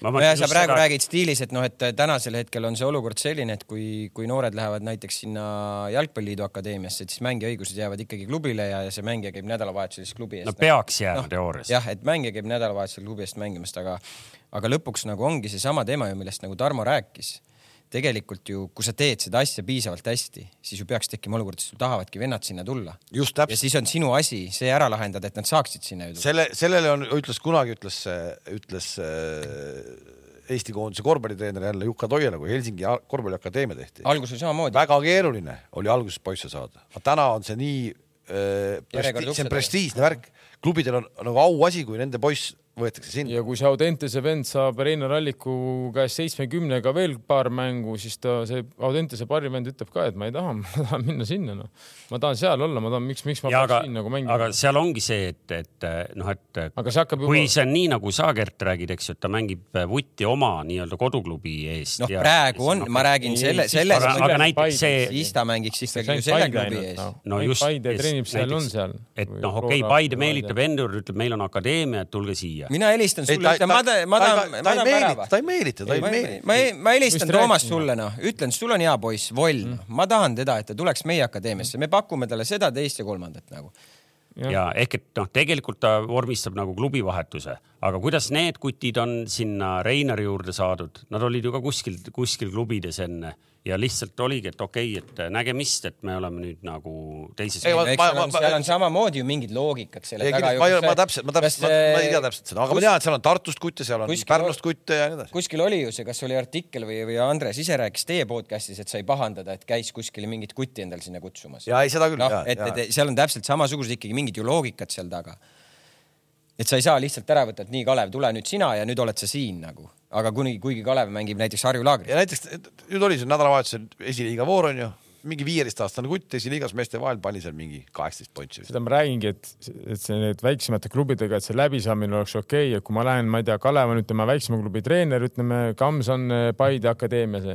nojah, sa praegu seda... räägid stiilis, et noh, et tänasel hetkel on see olukord selline, et kui, kui noored lähevad näiteks sinna Jalgpalliliidu akadeemiasse, et siis mängijaõigused jäävad ikkagi klubile ja, ja see mängija käib nädalavahetusel siis klubi eest. no peaks jääma no, teoorias. jah, et mängija käib nädalavahetusel klubi eest mängimast, aga, aga lõpuks nagu ongi seesama teema ju, millest nagu Tarmo rääkis. Tegelikult ju, kui sa teed seda asja piisavalt hästi, siis ju peaks tekkima olukord, et sul tahavadki vennad sinna tulla. ja siis on sinu asi see ära lahendada, et nad saaksid sinna ju tulla. selle, sellele on, ütles kunagi, ütles, ütles äh, Eesti koondise korvpallitreener jälle Jukka Toiala, kui Helsingi korvpalliakadeemia tehti. alguses samamoodi. väga keeruline oli alguses poisse saada, aga täna on see nii äh, see on prestiižne värk, klubidel on nagu auasi, kui nende poiss võetakse sinna. ja kui see Audentese vend saab Reinar Alliku käest seitsmekümnega veel paar mängu, siis ta, see Audentese parivend ütleb ka, et ma ei taha, [laughs] ma tahan minna sinna, noh. ma tahan seal olla, ma tahan, miks, miks ma ja peaks aga siin nagu, mängima aga. seal ongi see, et, et noh, et aga see hakkab kui juba, see on nii, nagu sa, Gert, räägid, eks ju, et ta mängib vutti oma nii-öelda koduklubi eest. noh, praegu on, ma räägin selle, siis selles aga, aga näiteks see, siis ta mängiks ikkagi ju selle klubi ees. no just. Paide treenib seal, on seal. et noh, okei Paide meelitab enda juurde, ütleb, meil on akadeemia, et tulge siia. Mina helistan sulle, ütlen, ma tahan, ma tahan, ma ta ei meelita, värava. ta ei meelita, ta ei ma, meelita. ma, ma helistan Toomas sulle noh, ütlen, sul on hea poiss, Voll mm., ma tahan teda, et ta tuleks meie akadeemiasse, me pakume talle seda, teist ja kolmandat nagu. ja ehk et noh, tegelikult ta vormistab nagu klubivahetuse, aga kuidas need kutid on sinna Reinari juurde saadud, nad olid ju ka kuskil, kuskil klubides enne ja lihtsalt oligi, et okei okay,, et nägemist, et me oleme nüüd nagu teises. Seal on, samamoodi ju mingid loogikad selle ei, taga. ma, ma täpselt, ma täpselt, ma, ma ei tea täpselt seda, aga ma tean, et seal on Tartust kutte, seal on kuskil- Pärnust kutte ja nii edasi. kuskil oli ju see, kas oli artikkel või, või Andres ise rääkis teie podcast'is, et sai pahandada, et käis kuskil mingit kutti endal sinna kutsumas. ja ei, seda küll noh, et, et seal on täpselt samasugused ikkagi mingid ju loogikad seal taga. Et sa ei saa lihtsalt ära võtta, et nii, Kalev, tule nüüd sina ja nüüd oled sa siin nagu, aga kuni, kuigi Kalev mängib näiteks Harju laagris. ja näiteks nüüd oli see nädalavahetusel esiliiga voor on ju, mingi viieteistaastane kutt esiliigas meeste vahel pani seal mingi kaheksateist pointsi seda ma räägingi, et, et see need väiksemate klubidega, et see läbisaamine oleks okei okay. ja kui ma lähen, ma ei tea, Kalev on ütleme väiksema klubi treener, ütleme Kams on eh, Paide akadeemias.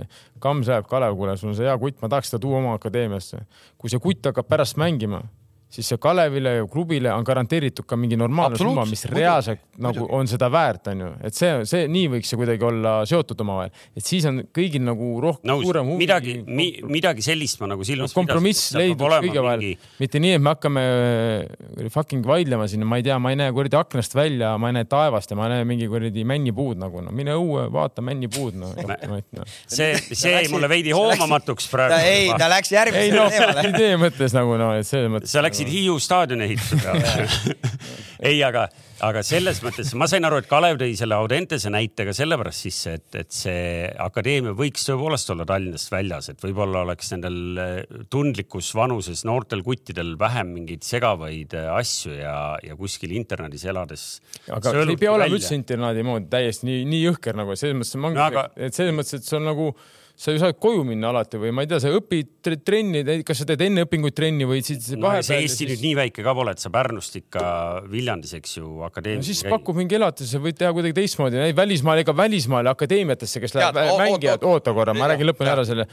Kams läheb, Kalev, kuule, sul on see hea kutt, ma tahaks seda tuua oma akadeemiasse. kui see kutt hakkab pärast mängima, siis see Kalevile ja klubile on garanteeritud ka mingi normaalne summa, mis reaalselt nagu on seda väärt, onju, et see, see nii võiks see kuidagi olla seotud omavahel, et siis on kõigil nagu rohkem, nõus suurem, huvi midagi mi,, midagi sellist ma nagu silmas kompromiss leidub kõige vahel, mitte nii, et me hakkame äh, fucking vaidlema siin, ma ei tea, ma ei näe kuradi aknast välja, ma ei näe taevast ja ma näen mingi kuradi männipuud nagu no mine õue, vaata männipuud no, [laughs] no.. see, see jäi mulle veidi hoomamatuks praegu. ei, ta läks ei järgmisele noh, teemale. [laughs] idee mõttes nagu no, et selles mõttes. sa läksid Hiiu staadioni peale. [laughs] ei, aga, aga selles mõttes ma sain aru, et Kalev tõi selle Audentese näite ka sellepärast sisse, et, et see akadeemia võiks tõepoolest olla Tallinnast väljas, et võib-olla oleks nendel eh, tundlikus vanuses noortel kuttidel vähem mingeid segavaid eh, asju ja, ja kuskil internetis elades. aga ei pea olema üldse internaadi moodi täiesti nii, nii jõhker nagu selles mõttes, No aga- et selles mõttes, et see on nagu sa ju saad koju minna alati või ma ei tea, sa õpid tre- trenni, kas sa teed enne õpinguid trenni või siis no, vahepeal. see Eesti nüüd nii väike ka pole, et sa Pärnust ikka Viljandis, eks ju, no akadeemias siis pakub mingi elatise, võid teha kuidagi teistmoodi, välismaal ega välismaal akadeemiatesse, kes lähevad mängijad, oot- oota korra, ma räägin lõpuni ära selle.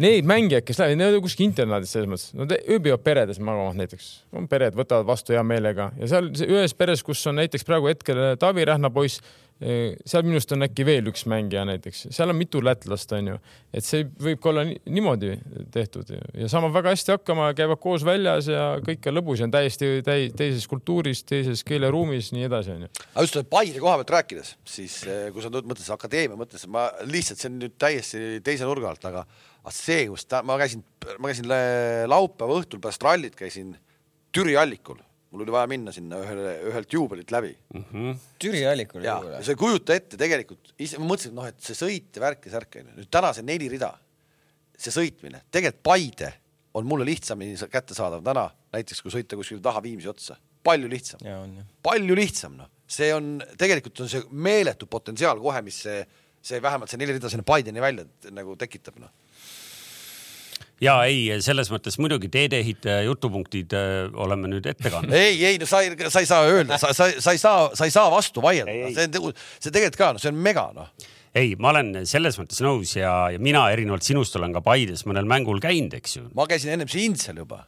Need mängijad, kes lähevad, need on kuskil internaadis selles mõttes, nad ööbivad peredes magavad näiteks, on pered, võtavad vastu hea meelega ja seal ühes peres, kus on näiteks praegu hetkel Taavi Rähna poiss, seal minu arust on äkki veel üks mängija näiteks, seal on mitu lätlast, onju, et see võib ka olla ni- niimoodi tehtud. Ja, saavad väga hästi hakkama, käivad koos väljas ja kõik on lõbus ja on täiesti täi, teises kultuuris, teises keeleruumis, nii edasi, onju. aga just Paide koha pealt rääkides, siis eh, kui sa nüüd mõtled akadeemia mõttes, ma lihtsalt see on nüüd täiesti teise nurga alt, aga see, kus ta, ma käisin, ma käisin le- laupäeva õhtul pärast rallit käisin Türi allikul, mul oli vaja minna sinna ühele, ühelt juubelilt läbi. Türi allikul ja juurde. sa ei kujuta ette tegelikult, ise ma mõtlesin, et noh, et see sõit ja värk ja särk onju, nüüd täna see neli rida, see sõitmine, tegelikult Paide on mulle lihtsamini sa- kättesaadav täna, näiteks kui sõita kuskil taha Viimsi otsa, palju lihtsam, palju lihtsam noh, see on tegelikult on see meeletu potentsiaal kohe, mis see, see vähemalt see neli rida sinna Paideni välja nagu tekitab noh. Ja ei, selles mõttes muidugi teedeehitaja jutupunktid äh, oleme nüüd ette kandnud. ei, ei no sa ei, sa ei saa öelda, sa, sa, sa ei saa, sa ei saa vastu vaielda see on, see tegelikult ka noh, see on mega noh. ei, ma olen selles mõttes nõus ja, ja mina erinevalt sinust olen ka Paides mõnel mängul käinud, eks ju. ma käisin ennem sind seal juba,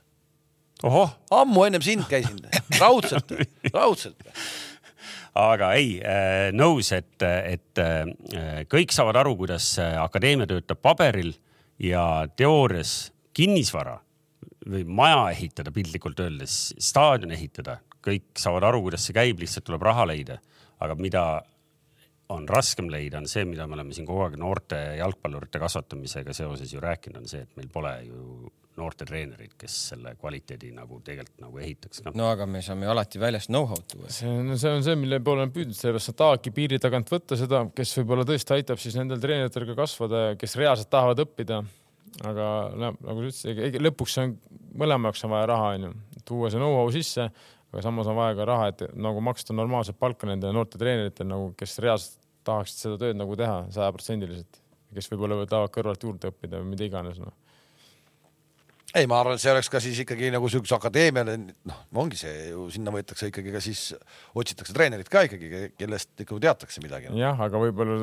ammu ennem sind käisin, raudselt, raudselt. aga ei, nõus, et, et äh, kõik saavad aru, kuidas äh, akadeemia töötab paberil ja teoorias kinnisvara või maja ehitada piltlikult öeldes, staadion ehitada, kõik saavad aru, kuidas see käib, lihtsalt tuleb raha leida. aga mida on raskem leida, on see, mida me oleme siin kogu aeg noorte jalgpallurite kasvatamisega seoses ju rääkinud, on see, et meil pole ju noorte treenerid, kes selle kvaliteedi nagu tegelikult nagu ehitaks ka. no aga me saame ju alati väljast know-how'd tuua. see on, see on see, mille poole on püüdnud, sellepärast sa tahadki piiri tagant võtta seda, kes võib-olla tõesti aitab siis nendel treeneritel ka kasvada ja kes reaalselt tahavad õppida. aga no, nagu sa ütlesid, lõpuks on, mõlema jaoks on vaja raha, onju, tuua see know-how sisse, aga samas on vaja ka raha, et nagu maksta normaalset palka nendele noorte treeneritele nagu, kes reaalselt tahaksid seda tööd nagu teha sajaprotsendiliselt, kes võib-olla tahavad kõrvalt juurde õppida või mida iganes noh. ei, ma arvan, et see oleks ka siis ikkagi nagu siukse akadeemiale, noh, ongi see ju, sinna võetakse ikkagi ka siis, otsitakse treenerit ka ikkagi, kellest ikka teatakse midagi no.. jah, aga võib-olla,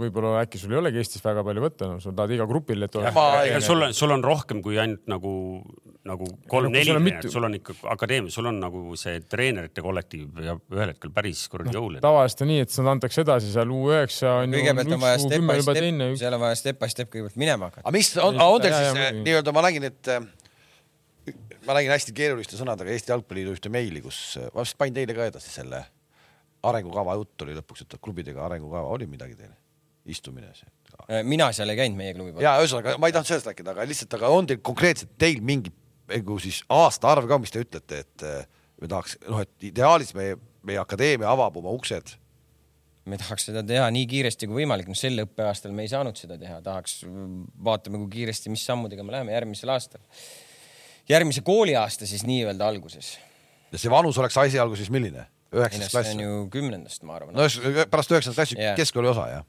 võib-olla äkki sul ei olegi Eestis väga palju võtta, no sul tahad iga grupile, et ega sul on, sul on rohkem kui ainult nagu, nagu sul kolm-neli on treenerit, sul on ikka akadeemia, sul on nagu see treenerite kollektiiv ja ühel hetkel päris kuradi jõuline. tavaliselt on nii, et seda antakse edasi seal U9 on ju, kõigepealt on vaja step U10 by step seal on vaja step by step kõigepealt minema hakata. aga mis on, on teil siis nii-öelda, ma nägin, et äh, ma nägin hästi keeruliste sõnadega Eesti Jalgpalliliidu ühte meili, kus, ma vist panin teile ka edasi selle, arengukava jutt oli lõpuks, et klubidega arengukava oli midagi teil, istumine see. Äh, mina seal ei käinud meie klubi poolt. ja ühesõnaga ma ei tahtnud sellest rääkida, aga lihtsalt, aga on teil konkreetselt teil mingi nagu siis aastaarv ka, mis te ütlete, et eh, me tahaks, noh, et ideaalis meie, meie akadeemia avab oma uksed me tahaks seda teha nii kiiresti kui võimalik, no sel õppeaastal me ei saanud seda teha, tahaks, vaatame, kui kiiresti, mis sammudega me läheme järgmisel aastal. Järgmise kooliaasta siis nii-öelda alguses. ja see vanus oleks esialgu siis milline? üheksas see klass on? ju kümnendast, ma arvan no ühesõnaga, pärast üheksandat klassi Jaa. keskkooli osa jah?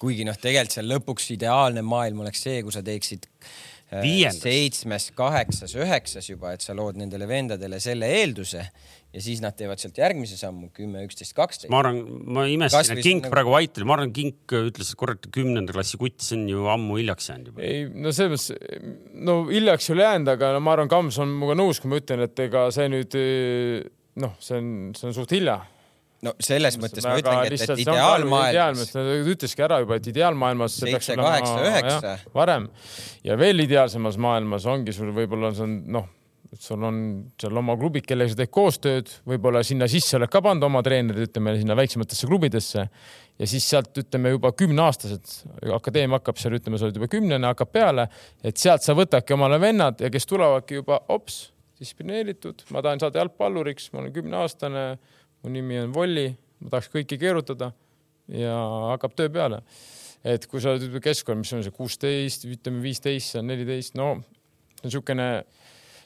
kuigi noh, tegelikult seal lõpuks ideaalne maailm oleks see, kui sa teeksid. seitsmes, kaheksas, üheksas juba, et sa lood nendele vendadele selle eelduse ja siis nad teevad sealt järgmise sammu kümme, üksteist, kaksteist. ma arvan, ma imestasin, et Kink nagu- praegu vait oli, ma arvan, Kink ütles, et kurat, kümnenda klassi kutt, see on ju ammu hiljaks jäänud juba. ei, no selles mõttes, no hiljaks ei ole jäänud, aga no ma arvan, Kams on minuga nõus, kui ma ütlen, et ega see nüüd noh, see on, see on suht hilja. No selles mõttes ma ütlengi, et, et ideaalmaailmas ütleski ära juba, et ideaalmaailmas Seitse, kaheksa, üheksa. varem. Ja veel ideaalsemas maailmas ongi sul võib-olla see on noh, sul on seal oma klubid, kellega sa teed koostööd, võib-olla sinna sisse oled ka pannud oma treenerid, ütleme sinna väiksematesse klubidesse. Ja siis sealt ütleme juba kümneaastased, akadeemia hakkab seal, ütleme, sa oled juba kümnene, hakkab peale, et sealt sa võtadki omale vennad ja kes tulevadki juba ops, distsiplineeritud, ma tahan saada jalgpalluriks, ma olen kümneaastane, mu nimi on Volli, ma tahaks kõiki keerutada ja hakkab töö peale. et kui sa oled keskkond, mis on see kuusteist, ütleme viisteist, see on neliteist, no see on niisugune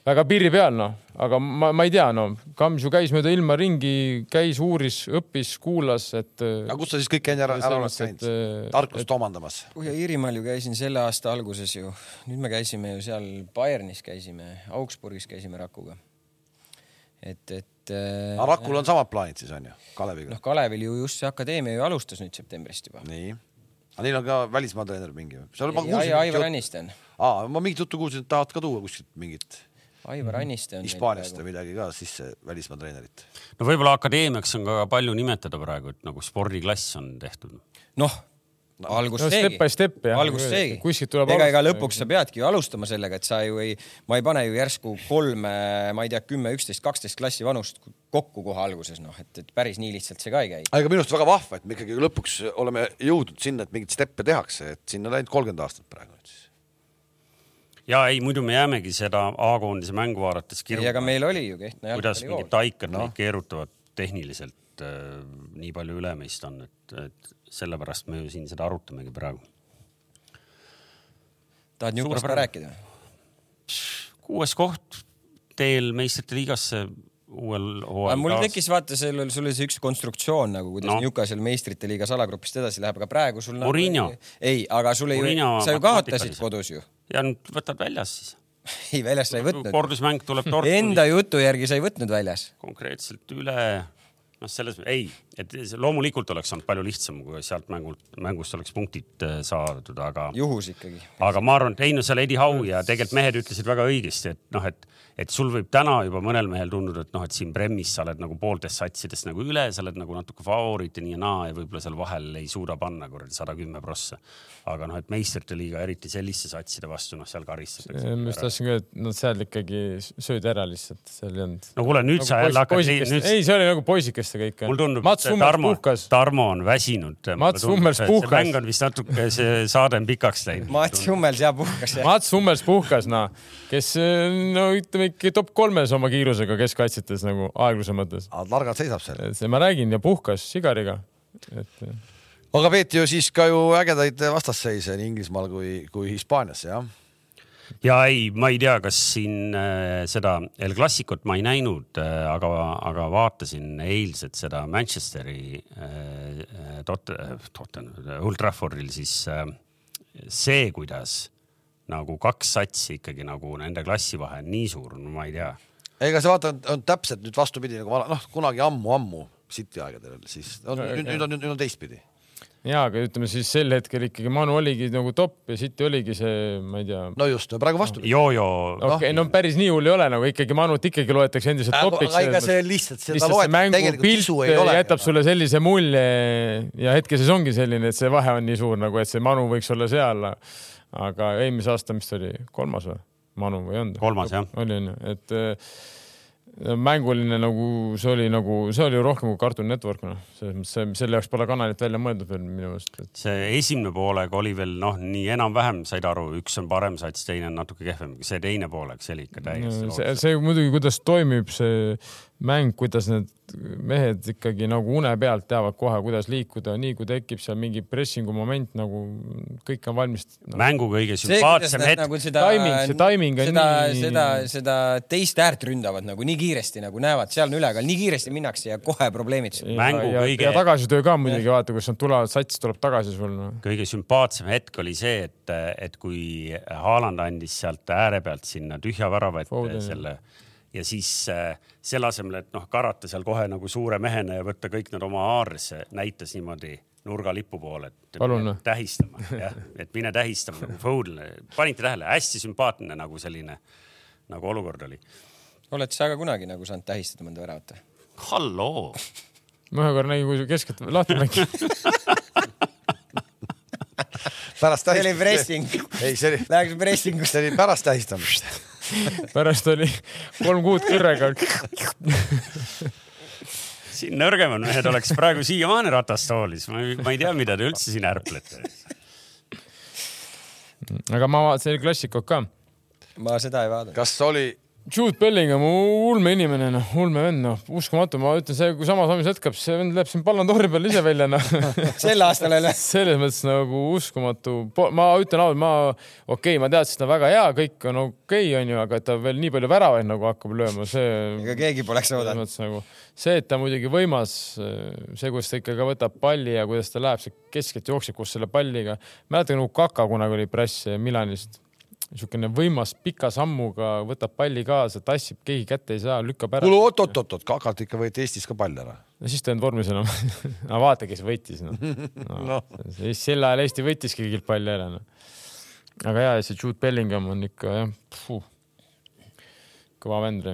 väga piiri peal, noh, aga ma, ma ei tea, no Kams ju käis mööda ilma ringi, käis, uuris, õppis, kuulas, et. aga kus sa siis kõik enne ära, ära oled käinud? tarkust omandamas. Põhja-Iirimaal ju käisin selle aasta alguses ju, nüüd me käisime ju seal Bayernis käisime, Augsburgis käisime Rakuga. et, et äh, aga Rakul on samad plaanid siis on ju, Kaleviga noh, Kalevil ju just see akadeemia ju alustas nüüd septembrist juba. nii. aga neil on ka välismaa treener mingi või? Aivar Anniste on, aa, ma mingit juttu kuulsin, et tahavad ka tuua kuskilt mingit Aivar Anniste on. Hispaaniast või midagi ka sisse välismaa treenerit. no võib-olla akadeemiaks on ka palju nimetada praegu, et nagu spordiklass on tehtud. noh, algus no seegi step by step jah. algus seegi. kuskilt tuleb ega, ega lõpuks sa peadki ju alustama sellega, et sa ju ei, ma ei pane ju järsku kolme, ma ei tea, kümme, üksteist, kaksteist klassi vanust kokku kohe alguses, noh, et, et päris nii lihtsalt see ka ei käi. aga minu arust väga vahva, et me ikkagi lõpuks oleme jõudnud sinna, et mingeid steppe tehakse, et sinna on läinud kolmkümmend aastat praegu nüüd siis. ja ei, muidu me jäämegi seda A-koondise mängu vaadates ei, aga meil oli ju Kehtna kuidas jalgpallikool mingid. taikad no. keerutavad tehniliselt äh, nii palju üle meist on, et, et sellepärast me ju siin seda arutamegi praegu. tahad Newcast ka rääkida? kuues koht teel meistrite liigasse uuel hooajal mul tekkis vaata, oli, sul oli see üks konstruktsioon nagu, kuidas No. Newcastle meistrite liigas alagrupist edasi läheb, aga praegu sul. Mourinho. ei, aga sul ei sa ju kaotasid kodus ju. ja nüüd võtad väljas siis. [laughs] ei, väljas sa ei võtnud. kordusmäng tuleb Dortmundi Enda jutu järgi sa ei võtnud väljas. konkreetselt üle, noh, selles, ei, et loomulikult oleks olnud palju lihtsam, kui sealt mängult, mängust oleks punktid äh, saadud, aga juhus ikkagi. aga ma arvan, et ei no seal Eddie Howe ja tegelikult mehed ütlesid väga õigesti, et noh, et, et sul võib täna juba mõnel mehel tunduda, et noh, et siin Premis sa oled nagu pooltest satsidest nagu üle, sa oled nagu natuke favoriit ja nii ja naa ja võib-olla seal vahel ei suuda panna kuradi sada kümme prossa. aga noh, et meistrite liiga, eriti selliste satside vastu, noh, seal karistatakse. ma just tahtsin ka, et nad seal ikkagi söödi ära lihtsalt, seal ei olnud. no kuule, nüüd sa jälle hakkad, nüüd ei, see oli nagu poisikeste kõik. mul tundub, Mats Tarmo Tarmo on väsinud. Mats Hummels puhkas. mäng on vist natuke, see saade on pikaks läinud. Mats Hummels ja puhkas jah. Mats Hummels puhkas, noh, kes no ütleme ikka top kolmes oma kiirusega keskkaitsjates nagu aegluse mõttes. aga targalt seisab seal. see ma räägin ja puhkas sigariga. et aga peeti ju siis ka ju ägedaid vastasseise nii Inglismaal kui, kui Hispaanias jah. Ja ei, ma ei tea, kas siin äh, seda El Clasicut ma ei näinud äh,, aga, aga vaatasin eilset seda Manchesteri äh, Tot-, Tottenham, Old Traffordil siis äh, see, kuidas nagu kaks satsi ikkagi nagu nende klassivahe on nii suur, no ma ei tea. ega see vaata on, on täpselt nüüd vastupidi nagu vana- noh, kunagi ammu-ammu City aegadel siis on, nüüd, nüüd on, nüüd on teistpidi. ja, aga ütleme siis sel hetkel ikkagi Manu oligi nagu top ja City oligi see, ma ei tea. no just, praegu vastupidi. Jojo okei okay,, no päris nii hull ei ole nagu ikkagi Manut ikkagi loetakse endiselt topiks. aga see lihtsalt seda ole. jätab sulle sellise mulje ja hetkeseis ongi selline, et see vahe on nii suur nagu, et see Manu võiks olla seal. aga eelmise aasta, mis ta oli, kolmas või? Manu või ei olnud? kolmas jah. oli onju, et mänguline nagu see oli nagu, see oli rohkem kui Cartoon Network noh, selles mõttes see, selle jaoks pole kanalit välja mõeldud veel minu meelest et.... see esimene poolega oli veel noh, nii enam-vähem said aru, üks on parem sats, teine on natuke kehvem, see teine poolek, see oli ikka täiesti. see, see muidugi, kuidas toimib see mäng, kuidas need mehed ikkagi nagu une pealt teavad kohe, kuidas liikuda, nii kui tekib seal mingi pressingu moment nagu kõik on valmis no.. mängu kõige sümpaatsem hetk nagu. Seda, timing, see timing on seda, nii. seda, seda teist äärt ründavad nagu nii kiiresti nagu näevad, seal on ülekaal, nii kiiresti minnakse ja kohe probleemid. mängu ja, kõige. ja tagasitöö ka muidugi vaata, kus nad tulevad, sats tuleb tagasi sul no.. kõige sümpaatsem hetk oli see, et, et kui Haaland andis sealt ääre pealt sinna tühja värava ette selle ja siis äh, selle asemel, et noh, karata seal kohe nagu suure mehena ja võtta kõik nad oma haaresse, näitas niimoodi nurgalipu poole, et Palun. tähistama, jah, et mine tähistama nagu Fodenile. panite tähele, hästi sümpaatne nagu selline nagu olukord oli. oled sa ka kunagi nagu saanud tähistada mõnda väravat või? halloo. ma ühe korra nägin, kui sa keskelt lahti mängid pärast tähistamist. see oli pressing. ei, see oli. Läheks pressingusse. see oli pärast tähistamist [laughs] pärast oli kolm kuud kõrrega siin nõrgemad mehed oleks praegu siiamaani ratastoolis, ma ei, ma ei tea, mida te üldse siin ärplete. aga ma vaatasin Klassikut ka. ma seda ei vaadanud. kas oli Jude Bellingham, ulme inimene, noh, ulme vend, noh, uskumatu, ma ütlen, see, kui sama sammis jätkab, see vend läheb siin Ballon d'Ori peal ise välja, noh [laughs] sel aastal jälle. selles mõttes nagu uskumatu, ma ütlen ausalt, ma, okei okay,, ma teadsin, et ta on väga hea, kõik on okei okay,, onju, aga et ta veel nii palju väravaid nagu hakkab lööma, see. ega keegi poleks oodanud. Nagu, see, et ta muidugi võimas, see, kuidas ta ikkagi võtab palli ja kuidas ta läheb keskelt jookseb koos selle palliga. mäletan, kui Kaka kunagi oli press Milanist niisugune võimas pika sammuga, võtab palli kaasa, tassib, keegi kätte ei saa, lükkab ära. kuule oot-oot-oot, Kakalt ikka võeti Eestis ka pall ära. no siis ta ei olnud vormis enam [laughs] no vaata, kes võitis noh [laughs] no, no. no.. sel ajal Eesti võttiski kõigilt palli ära noh. aga ja, see Jude Bellingham on ikka jah, kõva vend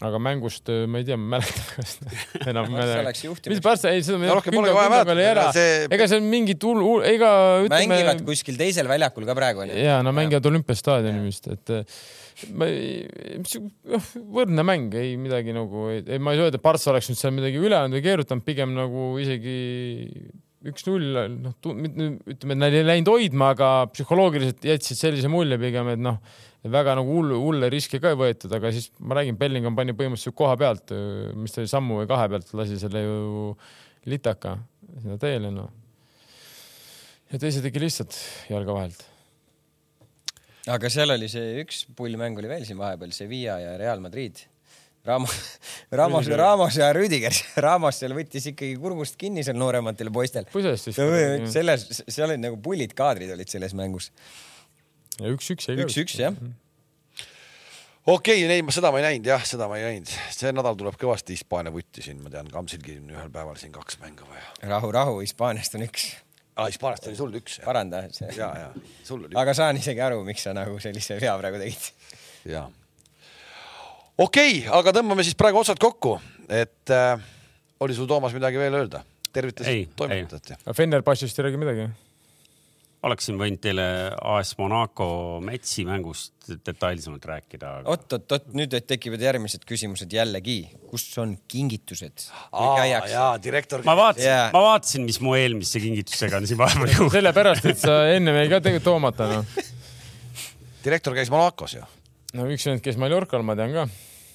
aga mängust äh, ma ei tea, ma mäletan [laughs] [laughs] enam. mis Barca, ei seda me rohkem polegi vaja mäletada. See... ega see on mingit hull, hull, ega ütleme. mängivad kuskil teisel väljakul ka praegu onju. ja no mängivad olümpiastaadionil vist, et äh, ma ei, noh, võrdne mäng, ei midagi nagu, ei, ma ei öelda, et Barca oleks nüüd seal midagi üle andnud või keerutanud, pigem nagu isegi üks-null, noh, ütleme, et nad ei läinud hoidma, aga psühholoogiliselt jätsid sellise mulje pigem, et noh väga nagu hull, hulle riske ka ei võetud, aga siis ma räägin, Bellingham pani põhimõtteliselt koha pealt, mis ta oli sammu või kahe pealt, lasi selle ju litaka sinna teele, noh. ja teise tegi lihtsalt jalga vahelt. aga seal oli see üks pullmäng oli veel siin vahepeal, Sevilla ja Real Madrid. [laughs] Ramos, Ramos, Ramos ja Rüdiger, [laughs] Ramos seal võttis ikkagi kurgust kinni seal noorematel poistel. selles, seal olid nagu pullid kaadrid olid selles mängus üks-üks jäi ka. üks-üks jah okei okay,, ei, seda ma ei näinud jah, seda ma ei näinud, see nädal tuleb kõvasti Hispaania vutti siin, ma tean, Kamsilgi on ühel päeval siin kaks mängu vaja. rahu, rahu, Hispaaniast on üks. aa, Hispaaniast oli sul üks. paranda. ja, ja sul oli. aga saan isegi aru, miks sa nagu sellise vea praegu tegid. ja. okei okay,, aga tõmbame siis praegu otsad kokku, et äh, oli sul, Toomas, midagi veel öelda? tervitasid toimetajat? Fenerbahce'ist ei räägi midagi oleksin võinud teile AS Monaco Metsi mängust detailsemalt rääkida aga.... oot, oot, oot, nüüd tekivad järgmised küsimused jällegi, kus on kingitused? jaa, direktor. ma vaatasin yeah., ma vaatasin, mis mu eelmise kingitusega on siin vahepeal [laughs] juhtunud. sellepärast, et sa ennem jäi ka tegelikult toomata, noh. direktor käis Monacos ju. no üks vend käis Mallorcal, ma tean ka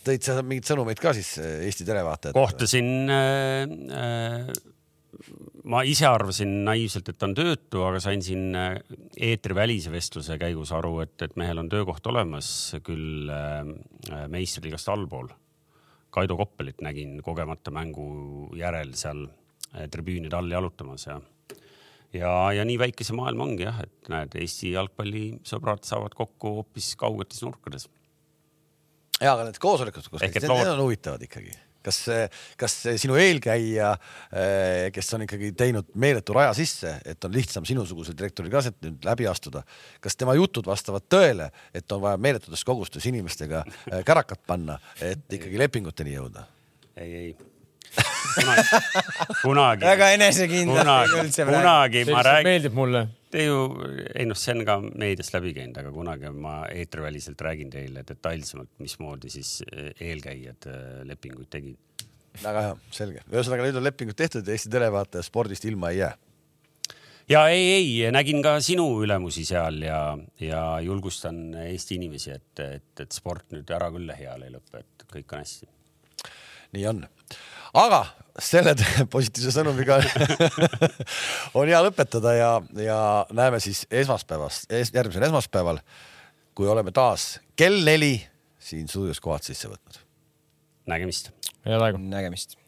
tõid sa mingeid sõnumeid ka siis Eesti televaatajatele? kohtasin äh, äh, ma ise arvasin naiivselt, et ta on töötu, aga sain siin äh, eetrivälise vestluse käigus aru, et, et mehel on töökoht olemas küll äh, äh, meistriliigast allpool. Kaido Koppelit nägin kogemata mängu järel seal tribüünide all jalutamas ja, ja, ja nii väike see maailm ongi jah, et näed, Eesti jalgpallisõbrad saavad kokku hoopis kaugetes nurkades. ja, aga need koosolekud, kus need on huvitavad ikkagi kas, kas sinu eelkäija, eh, kes on ikkagi teinud meeletu raja sisse, et on lihtsam sinusugusel direktoril ka sealt nüüd läbi astuda, kas tema jutud vastavad tõele, et on vaja meeletutes kogustes inimestega eh, kärakat panna, et ikkagi lepinguteni jõuda? ei, ei kunagi, [laughs] kunagi. väga enesekindel. kunagi, kunagi ma räägin. meeldib mulle. Te ju, ei noh, see on ka meediast läbi käinud, aga kunagi ma eetriväliselt räägin teile detailsemalt, mismoodi siis eelkäijad äh, lepinguid tegid. väga hea, selge. ühesõnaga nüüd on lepingud tehtud ja Eesti televaataja spordist ilma ei jää. ja ei, ei nägin ka sinu ülemusi seal ja, ja julgustan Eesti inimesi, et, et, et sport nüüd ära küll lähiajal ei lõpe, et kõik on hästi. nii on, aga selle [laughs] positiivse sõnumiga [laughs] on hea lõpetada ja, ja näeme siis esmaspäevast es,, järgmisel esmaspäeval, kui oleme taas kell neli siin stuudios kohad sisse võtnud. nägemist. head aega. nägemist